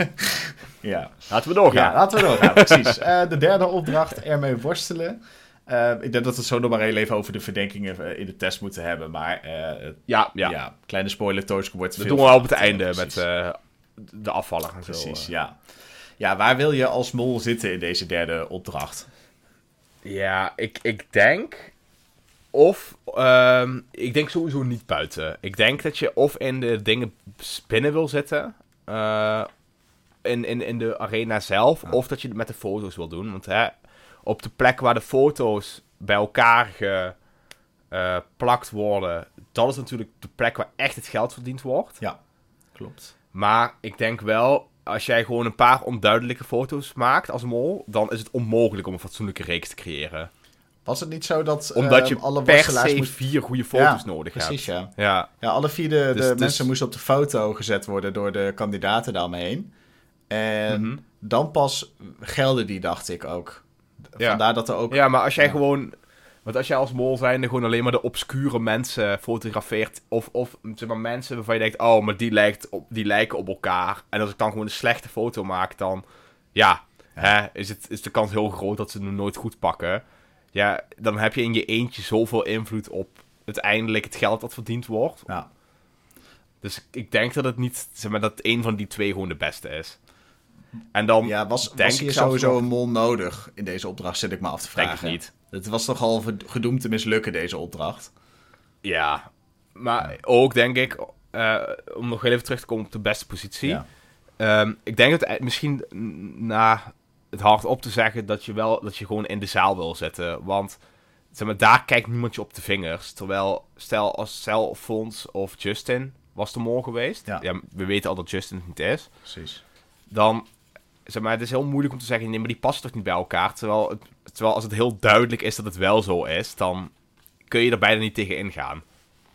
Speaker 1: [laughs]
Speaker 2: ja. Laten we doorgaan.
Speaker 1: Ja, laten we doorgaan, [laughs] precies. Uh, de derde opdracht, ermee worstelen. Uh, ik denk dat we het zo nog maar heel even over de verdenkingen eh, in de test moeten hebben. Maar uh, ja, ja. ja, kleine spoiler, Tooske wordt
Speaker 2: Dat doen we al op het einde met de afvallen en
Speaker 1: precies, zo. Precies, ja. Ja, waar wil je als mol zitten in deze derde opdracht?
Speaker 2: Ja, ik, ik denk of, um, ik denk sowieso niet buiten. Ik denk dat je of in de dingen binnen wil zitten. Uh, in, in, in de arena zelf. Of dat je het met de foto's wil doen. Want hè, op de plek waar de foto's bij elkaar geplakt uh, worden. Dat is natuurlijk de plek waar echt het geld verdiend wordt.
Speaker 1: Ja, klopt.
Speaker 2: Maar ik denk wel, als jij gewoon een paar onduidelijke foto's maakt als mol. Dan is het onmogelijk om een fatsoenlijke reeks te creëren.
Speaker 1: Was het niet zo dat
Speaker 2: Omdat je uh, alle per se vier goede foto's nodig
Speaker 1: precies,
Speaker 2: hebt?
Speaker 1: Ja. ja. Ja, alle vier de, dus, dus- mensen moesten op de foto gezet worden door de kandidaten daaromheen. En mhm. dan pas gelden die, dacht ik ook. vandaar dat er ook...
Speaker 2: Ja, maar als jij gewoon... Want als jij als mol zijnde gewoon alleen maar de obscure mensen fotografeert... Of, of zeg maar, mensen waarvan je denkt... Oh, maar die, lijkt op, die lijken op elkaar. En als ik dan gewoon een slechte foto maak, dan... Ja, hè, is, het, is de kans heel groot dat ze hem nooit goed pakken. Ja, dan heb je in je eentje zoveel invloed op uiteindelijk het geld dat verdiend wordt.
Speaker 1: Ja.
Speaker 2: Dus ik denk dat het niet, zeg maar, dat een van die twee gewoon de beste is. En dan
Speaker 1: ja, was, denk was hier sowieso een mol nodig in deze opdracht, zit ik me af te vragen.
Speaker 2: Denk ik niet.
Speaker 1: Het was toch al gedoemd te mislukken, deze opdracht.
Speaker 2: Ja, maar ook denk ik, uh, om nog even terug te komen op de beste positie. Ja. Ehm, ik denk dat misschien na het hard op te zeggen dat je wel dat je gewoon in de zaal wil zitten. Want zeg maar, daar kijkt niemand je op de vingers. Terwijl, stel als Cel Fons of Justin was de mol geweest. Ja. we weten al dat Justin het niet is.
Speaker 1: Precies.
Speaker 2: Dan, zeg maar, het is heel moeilijk om te zeggen, nee, maar die passen toch niet bij elkaar. Terwijl, het, terwijl als het heel duidelijk is dat het wel zo is, dan kun je er bijna niet tegen ingaan.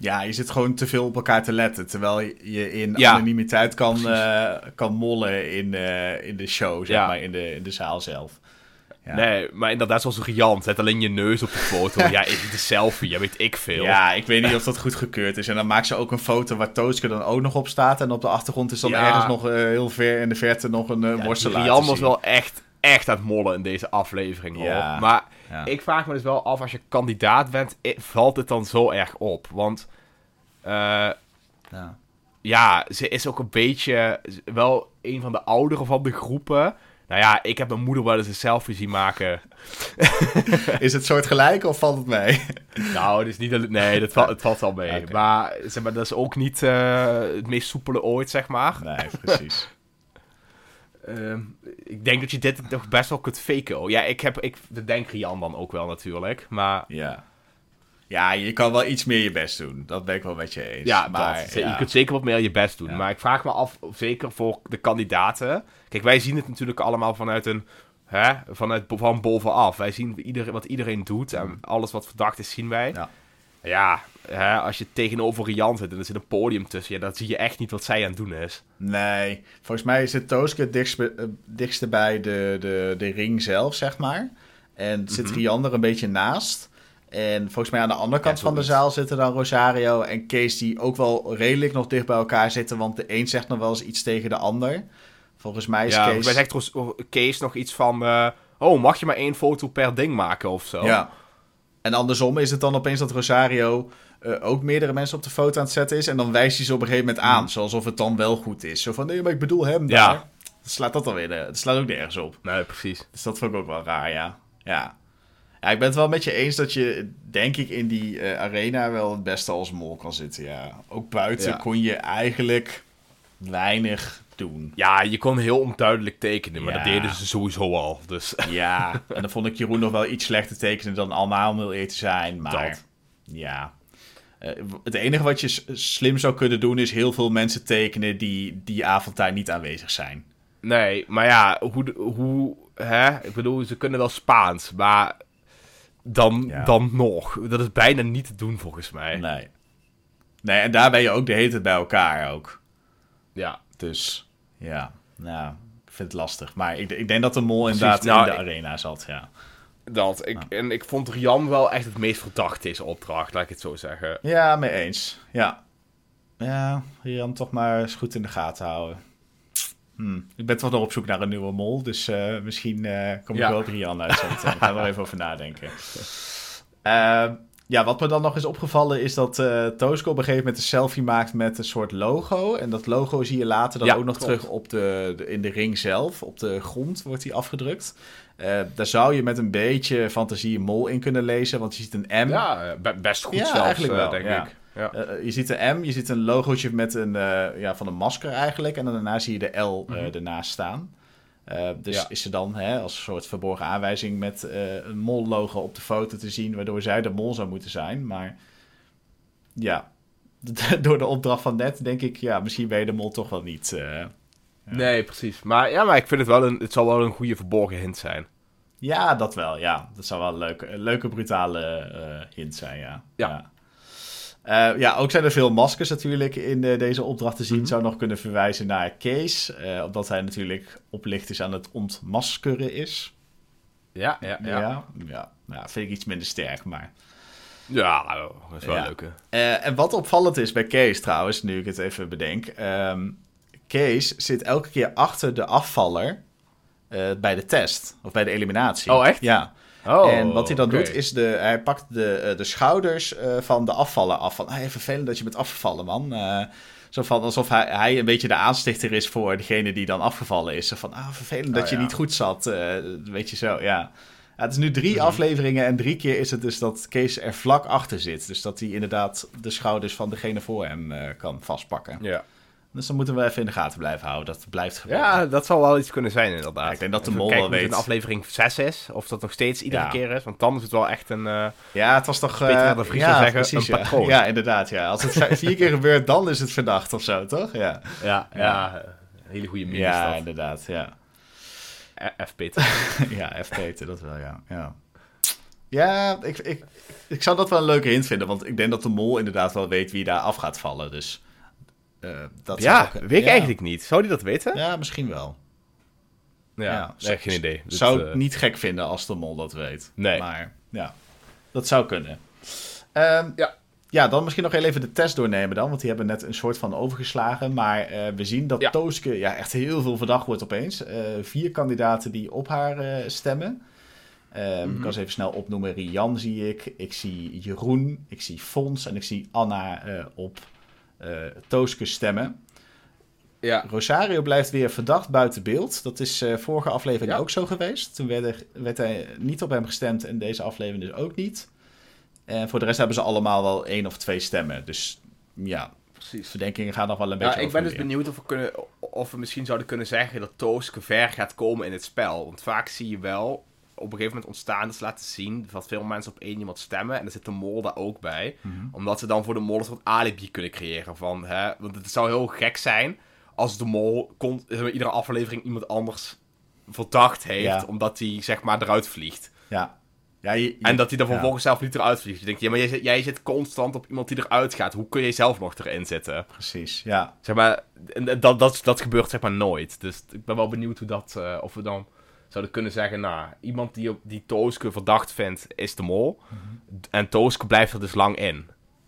Speaker 1: Ja, je zit gewoon te veel op elkaar te letten. Terwijl je in anonimiteit kan, uh, kan mollen in, uh, in de show, zeg maar, in de, in de zaal zelf.
Speaker 2: Ja. Nee, maar inderdaad zoals riant. Zet alleen je neus op de foto. [laughs] ja, de selfie, ja, weet ik veel.
Speaker 1: Ja, ik weet niet of dat goed gekeurd is. En dan maakt ze ook een foto waar Tooske dan ook nog op staat. En op de achtergrond is dan ergens nog uh, heel ver in de verte nog een uh, worstelaar
Speaker 2: Rian was wel echt, echt aan het mollen in deze aflevering. Hoor. Maar ik vraag me dus wel af, als je kandidaat bent, valt het dan zo erg op? Want... Uh, ja. ja, ze is ook een beetje wel een van de ouderen van de groepen. Nou ja, ik heb mijn moeder wel eens een selfie zien maken. [laughs]
Speaker 1: is het soort gelijk of valt het mee? [laughs]
Speaker 2: nou, het is niet... Nee, dat valt, het valt wel mee. [laughs] Maar, zeg maar dat is ook niet uh, het meest soepele ooit, zeg maar.
Speaker 1: Nee, precies.
Speaker 2: Uh, ik denk dat je dit toch best wel kunt faken. Ja, ik heb... Ik denk Rian dan ook wel natuurlijk, maar...
Speaker 1: Ja. Ja, je kan wel iets meer je best doen. Dat ben ik wel met je eens.
Speaker 2: Ja, maar je kunt zeker wat meer je best doen. Maar ik vraag me af, zeker voor de kandidaten. Kijk, wij zien het natuurlijk allemaal vanuit een. Hè, vanuit, van bovenaf. Wij zien ieder, wat iedereen doet. En alles wat verdacht is, zien wij. Ja, ja hè, als je tegenover Rian zit en er zit een podium tussen je, dan zie je echt niet wat zij aan het doen is.
Speaker 1: Nee, volgens mij zit Tooske het dichtst, dichtste bij de, de, de ring zelf, zeg maar. En zit mm Rian er een beetje naast. En volgens mij aan de andere kant van de zaal zitten dan Rosario en Kees, die ook wel redelijk nog dicht bij elkaar zitten. Want de een zegt nog wel eens iets tegen de ander. Volgens mij is ja, Kees...
Speaker 2: Zegt Kees nog iets van... Uh, oh, mag je maar één foto per ding maken of zo?
Speaker 1: Ja. En andersom is het dan opeens dat Rosario uh, ook meerdere mensen op de foto aan het zetten is. En dan wijst hij ze op een gegeven moment aan. Mm. Alsof het dan wel goed is. Zo van, nee, maar ik bedoel hem daar. Ja. slaat dat dan weer... Het slaat ook nergens op.
Speaker 2: Nee, precies.
Speaker 1: Dus dat vond ik ook wel raar, ja. Ja. Ja, ik ben het wel met je eens dat je, denk ik, in die uh, arena wel het beste als mol kan zitten. Ja. Ook buiten kon je eigenlijk weinig doen.
Speaker 2: Ja, je kon heel onduidelijk tekenen, maar dat deden ze sowieso al. Dus. [laughs]
Speaker 1: Ja, en dan vond ik Jeroen nog wel iets slechter tekenen dan allemaal om heel eerlijk te zijn. Maar dat. ja, uh, het enige wat je slim zou kunnen doen is heel veel mensen tekenen die die avond daar niet aanwezig zijn.
Speaker 2: Nee, maar ja, hoe, hoe hè? Ik bedoel, ze kunnen wel Spaans, maar dan, dan nog. Dat is bijna niet te doen volgens mij.
Speaker 1: Nee. Nee, en daar ben je ook de hele tijd bij elkaar ook.
Speaker 2: Ja.
Speaker 1: Dus, ja. Nou, ik vind het lastig. Maar ik, ik denk dat de mol inderdaad nou, in de arena zat, ja.
Speaker 2: Dat. Ik, En ik vond Rian wel echt het meest verdacht deze opdracht, laat ik het zo zeggen.
Speaker 1: Ja, mee eens. Ja. Ja, Rian toch maar eens goed in de gaten houden. Hmm. Ik ben toch nog op zoek naar een nieuwe mol, dus uh, misschien uh, kom ik ja. wel op Rian uit. Daar gaan we er even over nadenken. Uh, [laughs] ja, wat me dan nog is opgevallen is dat uh, Tooske op een gegeven moment een selfie maakt met een soort logo. En dat logo zie je later dan ook nog terug op de, de, in de ring zelf. Op de grond wordt die afgedrukt. daar zou je met een beetje fantasie een mol in kunnen lezen, want je ziet een M.
Speaker 2: Ja, best goed ja, zelfs, eigenlijk wel, denk ik.
Speaker 1: Ja. Uh, je ziet een M, je ziet een logootje met een, ja, van een masker eigenlijk. En daarna zie je de L uh, ernaast staan. Dus ja. is er dan hè, als een soort verborgen aanwijzing met een mol-logo op de foto te zien, waardoor zij de mol zou moeten zijn. Maar ja, [laughs] door de opdracht van net denk ik, ja, misschien ben je de mol toch wel niet. Ja.
Speaker 2: Nee, precies. Maar ja, maar ik vind het wel een, het zal wel een goede verborgen hint zijn.
Speaker 1: Ja, dat wel, ja. Dat zou wel een leuke, een leuke brutale hint zijn, ja.
Speaker 2: ja.
Speaker 1: Uh, ja, ook zijn er veel maskers natuurlijk in uh, deze opdracht te zien. Mm Zou nog kunnen verwijzen naar Kees. Uh, omdat hij natuurlijk oplicht is aan het ontmaskeren is.
Speaker 2: Ja, ja, ja.
Speaker 1: Ja, ja. Nou, vind ik iets minder sterk, maar...
Speaker 2: Ja, dat is wel
Speaker 1: Ja.
Speaker 2: leuk. hè.
Speaker 1: Eh, en wat opvallend is bij Kees trouwens, nu ik het even bedenk. ehm, Kees zit elke keer achter de afvaller eh, bij de test. Of bij de eliminatie.
Speaker 2: Oh, echt?
Speaker 1: Ja.
Speaker 2: Oh,
Speaker 1: en wat hij dan doet is, de, hij pakt de, eh, de schouders eh, van de afvaller af. Van, hey, vervelend dat je bent afgevallen, man. Eh, zo van, alsof hij, hij een beetje de aanstichter is voor degene die dan afgevallen is. Zo van, ah, vervelend dat
Speaker 2: Oh,
Speaker 1: je niet goed zat. weet je zo, ja. Ja, het is nu drie
Speaker 2: Mhm.
Speaker 1: afleveringen en drie keer is het dus dat Kees er vlak achter zit. Dus dat hij inderdaad de schouders van degene voor hem kan vastpakken.
Speaker 2: Ja.
Speaker 1: Dus dan moeten we even in de gaten blijven houden. Dat blijft gebeuren.
Speaker 2: ja, dat zal wel iets kunnen zijn inderdaad.
Speaker 1: Ja, ik denk dat de mol wel weet.
Speaker 2: in aflevering 6 is. Of dat nog steeds iedere
Speaker 1: Ja.
Speaker 2: keer is. Want dan is het wel echt een... eh,
Speaker 1: Ja, het was toch...
Speaker 2: Peter
Speaker 1: eh,
Speaker 2: R. de Vries
Speaker 1: ja,
Speaker 2: zeggen,
Speaker 1: precies,
Speaker 2: een
Speaker 1: ja.
Speaker 2: patroon.
Speaker 1: Ja, inderdaad. Ja. Als het vier keer gebeurt, dan is het verdacht of zo, toch? Ja,
Speaker 2: ja,
Speaker 1: Ja.
Speaker 2: hele goede meme
Speaker 1: ja inderdaad. Ja.
Speaker 2: dat. F. Peter. [laughs]
Speaker 1: ja, F. Peter, dat wel, ja. Ja, ja ik, ik, ik zou dat wel een leuke hint vinden. Want ik denk dat de mol inderdaad wel weet wie daar af gaat vallen. Dus eh, dat zou
Speaker 2: ja,
Speaker 1: ook-
Speaker 2: weet ik
Speaker 1: ja.
Speaker 2: eigenlijk niet. Zou die dat weten?
Speaker 1: Ja, misschien wel.
Speaker 2: Ja,
Speaker 1: Ja,
Speaker 2: geen idee.
Speaker 1: Zou ik
Speaker 2: eh,
Speaker 1: niet gek vinden als de mol dat weet.
Speaker 2: Nee.
Speaker 1: Maar ja, dat zou kunnen. Ehm,
Speaker 2: Ja.
Speaker 1: ja, dan misschien nog heel even de test doornemen dan. Want die hebben net een soort van overgeslagen. Maar eh, we zien dat
Speaker 2: Ja.
Speaker 1: Tooske ja, echt heel veel verdacht wordt opeens. Eh, vier kandidaten die op haar eh, stemmen. Ehm, Ik
Speaker 2: Mhm.
Speaker 1: kan ze even snel opnoemen. Rian zie ik. Ik zie Jeroen. Ik zie Fons. En ik zie Anna eh, op eh Tooske stemmen.
Speaker 2: Ja.
Speaker 1: Rosario blijft weer verdacht buiten beeld. Dat is eh, vorige aflevering
Speaker 2: Ja.
Speaker 1: ook zo geweest. Toen werd, er, werd hij niet op hem gestemd en deze aflevering dus ook niet. En voor de rest hebben ze allemaal wel één of twee stemmen. Dus ja,
Speaker 2: Precies.
Speaker 1: verdenkingen gaan nog wel een
Speaker 2: Ja,
Speaker 1: beetje
Speaker 2: ik ben dus benieuwd of we, kunnen, of we misschien zouden kunnen zeggen dat Tooske ver gaat komen in het spel. Want vaak zie je wel op een gegeven moment ontstaan dat ze laten zien dat veel mensen op één iemand stemmen. En er zit de mol daar ook bij.
Speaker 1: Mhm.
Speaker 2: Omdat ze dan voor de mol een soort alibi kunnen creëren. Van, hè, want het zou heel gek zijn als de mol maar, iedere aflevering iemand anders verdacht heeft.
Speaker 1: Ja.
Speaker 2: Omdat hij zeg maar eruit vliegt.
Speaker 1: Ja, ja je, je-
Speaker 2: En dat hij dan
Speaker 1: ja.
Speaker 2: vervolgens zelf niet eruit vliegt. Je denkt, ja, maar jij, zit- jij zit constant op iemand die eruit gaat. Hoe kun je zelf nog erin zitten?
Speaker 1: Precies, ja.
Speaker 2: Zeg maar, dat, dat, dat gebeurt zeg maar nooit. Dus ik ben wel benieuwd hoe dat, eh, of we dan zouden kunnen zeggen, nou, iemand die, op- die Tooske verdacht vindt, is de mol. En Tooske blijft er dus lang in.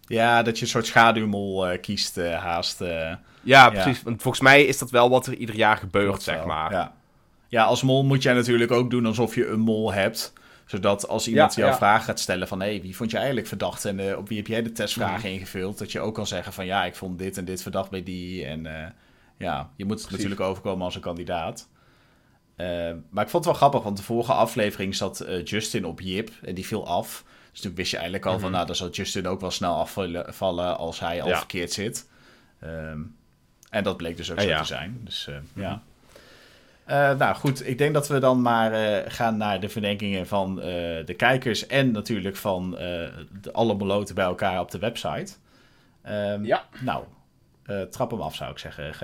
Speaker 1: Ja, dat je een soort schaduwmol eh, kiest eh, haast. eh,
Speaker 2: Ja, precies. Want volgens mij is dat wel wat er ieder jaar gebeurt, zeg
Speaker 1: wel.
Speaker 2: maar.
Speaker 1: Ja. ja, als mol moet jij natuurlijk ook doen alsof je een mol hebt. Zodat als iemand
Speaker 2: Ja,
Speaker 1: jou
Speaker 2: ja.
Speaker 1: vraag gaat stellen van... hé, hey, wie vond je eigenlijk verdacht en op wie heb jij de testvragen
Speaker 2: Mhm.
Speaker 1: ingevuld? Dat je ook kan zeggen van ja, ik vond dit en dit verdacht bij die. En ja, je moet het
Speaker 2: Precies.
Speaker 1: natuurlijk overkomen als een kandidaat. Eh, maar ik vond het wel grappig, want de vorige aflevering zat eh, Justin op Jip en die viel af. Dus toen wist je eigenlijk al van,
Speaker 2: Mhm.
Speaker 1: nou, dan zal Justin ook wel snel afvallen vallen als hij al
Speaker 2: Ja.
Speaker 1: verkeerd zit. Ehm, en dat bleek dus ook zo
Speaker 2: ja.
Speaker 1: te zijn. Dus eh, ja. Eh, nou goed, ik denk dat we dan maar gaan naar de verdenkingen van de kijkers en natuurlijk van de, alle meloten bij elkaar op de website. Ehm,
Speaker 2: Ja.
Speaker 1: Nou, trap hem af zou ik zeggen, G.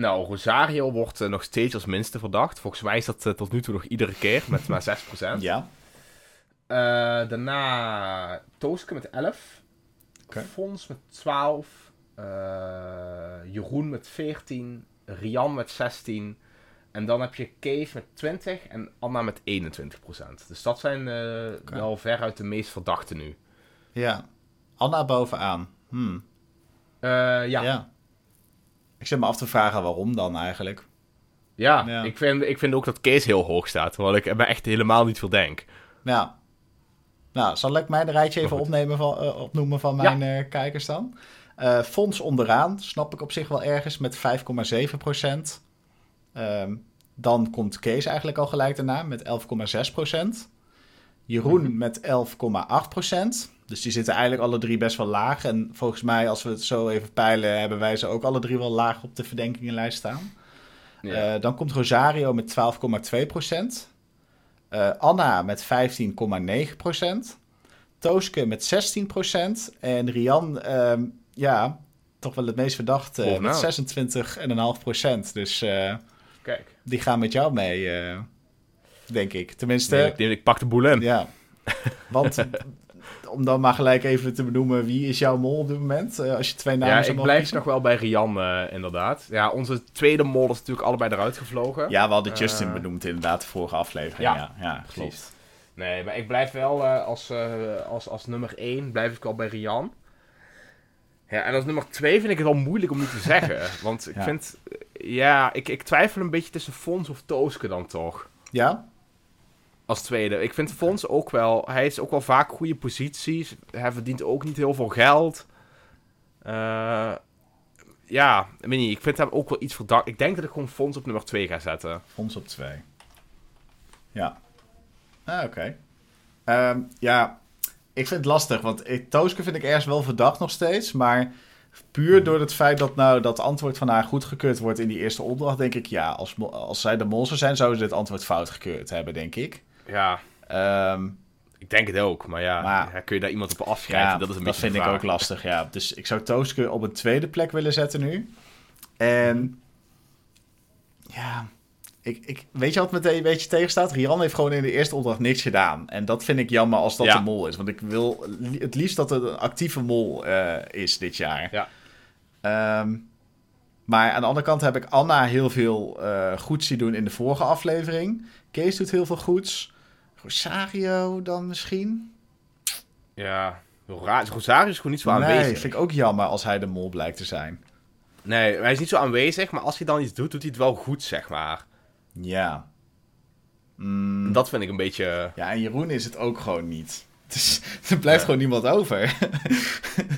Speaker 2: Nou, Rosario wordt eh, nog steeds als minste verdacht. Volgens mij is dat eh, tot nu toe nog iedere keer, met maar 6%. [laughs]
Speaker 1: Ja.
Speaker 2: Eh, daarna Tooske met 11.
Speaker 1: Oké.
Speaker 2: Fons met 12. eh, Jeroen met 14. Rian met 16. En dan heb je Kees met 20 en Anna met 21%. Dus dat zijn eh, wel veruit de meest verdachten nu.
Speaker 1: Ja. Anna bovenaan. Hmm.
Speaker 2: Eh, ja.
Speaker 1: Ja. Ik zit me af te vragen waarom dan eigenlijk.
Speaker 2: Ja,
Speaker 1: Ja.
Speaker 2: Ik, vind, ik vind ook dat Kees heel hoog staat. Terwijl ik me echt helemaal niet verdenk.
Speaker 1: Ja. Nou, zal ik mijn rijtje even opnemen van, eh, opnoemen van mijn eh, kijkers dan? Eh Fonds onderaan, snap ik op zich wel ergens, met 5,7 procent. Ehm, dan komt Kees eigenlijk al gelijk daarna met 11,6 procent. Jeroen
Speaker 2: Mhm.
Speaker 1: met 11,8 procent. Dus die zitten eigenlijk alle drie best wel laag. En volgens mij, als we het zo even peilen, hebben wij ze ook alle drie wel laag op de verdenkingenlijst staan.
Speaker 2: Ja.
Speaker 1: Eh, dan komt Rosario met 12,2 procent. Eh, Anna met 15,9 procent. Tooske met 16 procent. En Rian, ehm, ja, toch wel het meest verdacht eh,
Speaker 2: Bovenaan.
Speaker 1: met 26,5 procent. Dus eh,
Speaker 2: Kijk.
Speaker 1: die gaan met jou mee, denk ik. Tenminste,
Speaker 2: Nee, ik, ik pak de boel in.
Speaker 1: ja. [laughs] Want om dan maar gelijk even te benoemen, wie is jouw mol op dit moment? Uh, als je twee namen
Speaker 2: Ja, ik blijf nog wel bij Rian, uh, inderdaad. Ja, onze tweede mol is natuurlijk allebei eruit gevlogen.
Speaker 1: Ja, we hadden Justin uh, benoemd inderdaad de vorige aflevering. Ja, ja, ja klopt.
Speaker 2: Nee, maar ik blijf wel als, als, als nummer 1 blijf ik wel bij Rian. Ja, en als nummer 2 vind ik het wel moeilijk om niet te [laughs] zeggen. want ik vind... Ja, ik, ik twijfel een beetje tussen Fons of Tooske dan toch.
Speaker 1: Ja?
Speaker 2: Als tweede. Ik vind Fons ook wel... Hij is ook wel vaak goede posities. Hij verdient ook niet heel veel geld. Uh, ja, ik weet niet. Ik vind hem ook wel iets verdacht. Ik denk dat ik gewoon Fons op nummer 2 ga zetten.
Speaker 1: Fons op 2. Ja. Ah, oké. Okay. Um, ja, ik vind het lastig. Want ik, Tooske vind ik ergens wel verdacht nog steeds. Maar puur door het feit dat nou dat antwoord van haar goedgekeurd wordt in die eerste opdracht... denk ik, ja, als, als zij de zou zijn... zouden ze dit antwoord fout gekeurd hebben, denk ik.
Speaker 2: Ja. Um, ik denk het ook, maar ja, maar, kun je daar iemand op afschrijven? Ja, dat is een
Speaker 1: dat vind ik ook lastig, ja. Dus ik zou Tooske op een tweede plek willen zetten nu. En ja, ik, ik, weet je wat me een beetje tegenstaat? Rian heeft gewoon in de eerste opdracht niks gedaan. En dat vind ik jammer als dat ja. de mol is. Want ik wil het liefst dat het een actieve mol uh, is dit jaar.
Speaker 2: Ja.
Speaker 1: Um, maar aan de andere kant heb ik Anna heel veel uh, goeds zien doen in de vorige aflevering. Kees doet heel veel goeds. Rosario dan misschien?
Speaker 2: Ja, Rosario is gewoon niet zo aanwezig. Nee,
Speaker 1: vind ik ook jammer als hij de mol blijkt te zijn.
Speaker 2: Nee, hij is niet zo aanwezig, maar als hij dan iets doet, doet hij het wel goed, zeg maar.
Speaker 1: Ja.
Speaker 2: Mm. Dat vind ik een beetje...
Speaker 1: Ja, en Jeroen is het ook gewoon niet. [laughs] Dus er blijft gewoon niemand over. [laughs]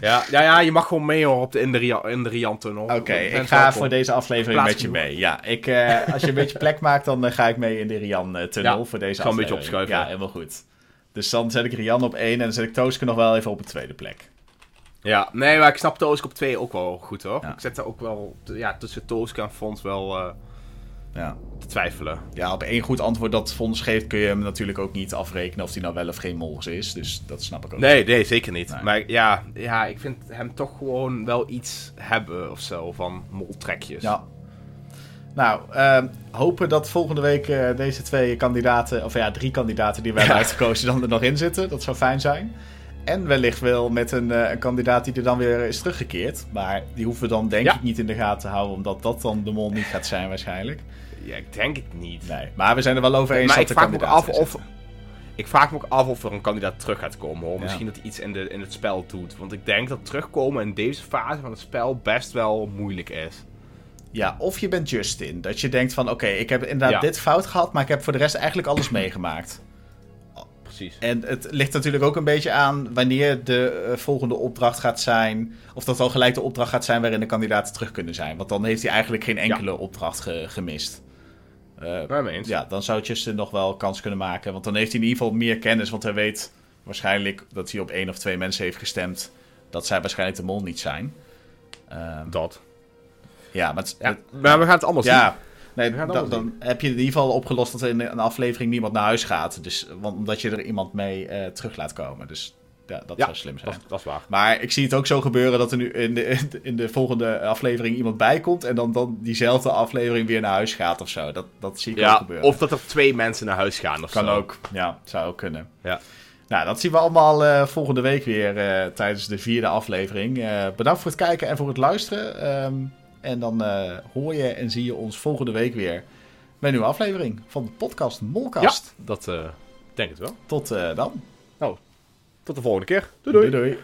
Speaker 2: ja, ja, ja, je mag gewoon mee hoor op de, in de, in de Rian-tunnel.
Speaker 1: Oké, ik ga voor deze aflevering met je mee. Ja, ik, uh, als je een beetje plek [laughs] maakt, dan uh, ga ik mee in de Rian-tunnel ja, voor deze aflevering.
Speaker 2: een beetje opschuiven.
Speaker 1: Ja, helemaal goed. Dus dan zet ik Rian op één en dan zet ik Tooske nog wel even op een tweede plek.
Speaker 2: Ja, nee, maar ik snap Tooske op twee ook wel goed hoor. Ik zet er ook wel ja, tussen Tooske en Fons wel... Uh, ja. te twijfelen.
Speaker 1: Ja, op één goed antwoord dat Fonds geeft kun je hem natuurlijk ook niet afrekenen of hij nou wel of geen mols is. Dus dat snap ik ook.
Speaker 2: Nee, nee, zeker niet. Maar ja, ja, ik vind hem toch gewoon wel iets hebben of zo van moltrekjes.
Speaker 1: Ja. Nou, uh, hopen dat volgende week uh, deze twee kandidaten, of ja, drie kandidaten die wij [laughs] hebben uitgekozen, dan er nog in zitten. Dat zou fijn zijn. En wellicht wel met een, uh, een, kandidaat die er dan weer is teruggekeerd. Maar die hoeven we dan denk ik niet in de gaten te houden, omdat dat dan de mol niet gaat zijn waarschijnlijk.
Speaker 2: Ja, ik denk het niet.
Speaker 1: Nee, maar we zijn er wel over eens maar dat
Speaker 2: ik vraag me ook af of... Ik vraag me ook af of er een kandidaat terug gaat komen. Hoor. Misschien dat hij iets in, de, in het spel doet. Want ik denk dat terugkomen in deze fase van het spel best wel moeilijk is.
Speaker 1: Ja, of je bent Justin. Dat je denkt van, oké, ik heb inderdaad dit fout gehad, maar ik heb voor de rest eigenlijk alles meegemaakt.
Speaker 2: Precies.
Speaker 1: En het ligt natuurlijk ook een beetje aan wanneer de eh, volgende opdracht gaat zijn. Of dat al gelijk de opdracht gaat zijn waarin de kandidaten terug kunnen zijn. Want dan heeft hij eigenlijk geen enkele opdracht gemist.
Speaker 2: Uh,
Speaker 1: ja, dan zou Justin nog wel kans kunnen maken. Want dan heeft hij in ieder geval meer kennis. Want hij weet waarschijnlijk dat hij op één of twee mensen heeft gestemd. Dat zij waarschijnlijk de mol niet zijn.
Speaker 2: Uh, dat.
Speaker 1: Ja, maar,
Speaker 2: ja, maar we gaan het allemaal
Speaker 1: ja, Nee, dan, dan heb je in ieder geval opgelost dat er in een aflevering niemand naar huis gaat. Dus, want, omdat je er iemand mee uh, terug laat komen. Dus ja, dat zou slim zijn.
Speaker 2: Dat, dat, is waar.
Speaker 1: Maar ik zie het ook zo gebeuren dat er nu in de, [laughs] in de volgende aflevering iemand bij komt. En dan, dan diezelfde aflevering weer naar huis gaat of zo. Dat, dat zie ik ja, ook gebeuren.
Speaker 2: Of dat er twee mensen naar huis gaan of
Speaker 1: kan
Speaker 2: zo.
Speaker 1: ook. Ja, zou ook kunnen.
Speaker 2: Ja.
Speaker 1: Nou, dat zien we allemaal uh, volgende week weer uh, tijdens de vierde aflevering. Uh, bedankt voor het kijken en voor het luisteren. Um, en dan hoor je en zie je ons volgende week weer bij een nieuwe aflevering van de podcast Molkast.
Speaker 2: Ja, dat denk ik wel.
Speaker 1: Tot dan.
Speaker 2: Tot de volgende keer. Doei doei. doei, doei.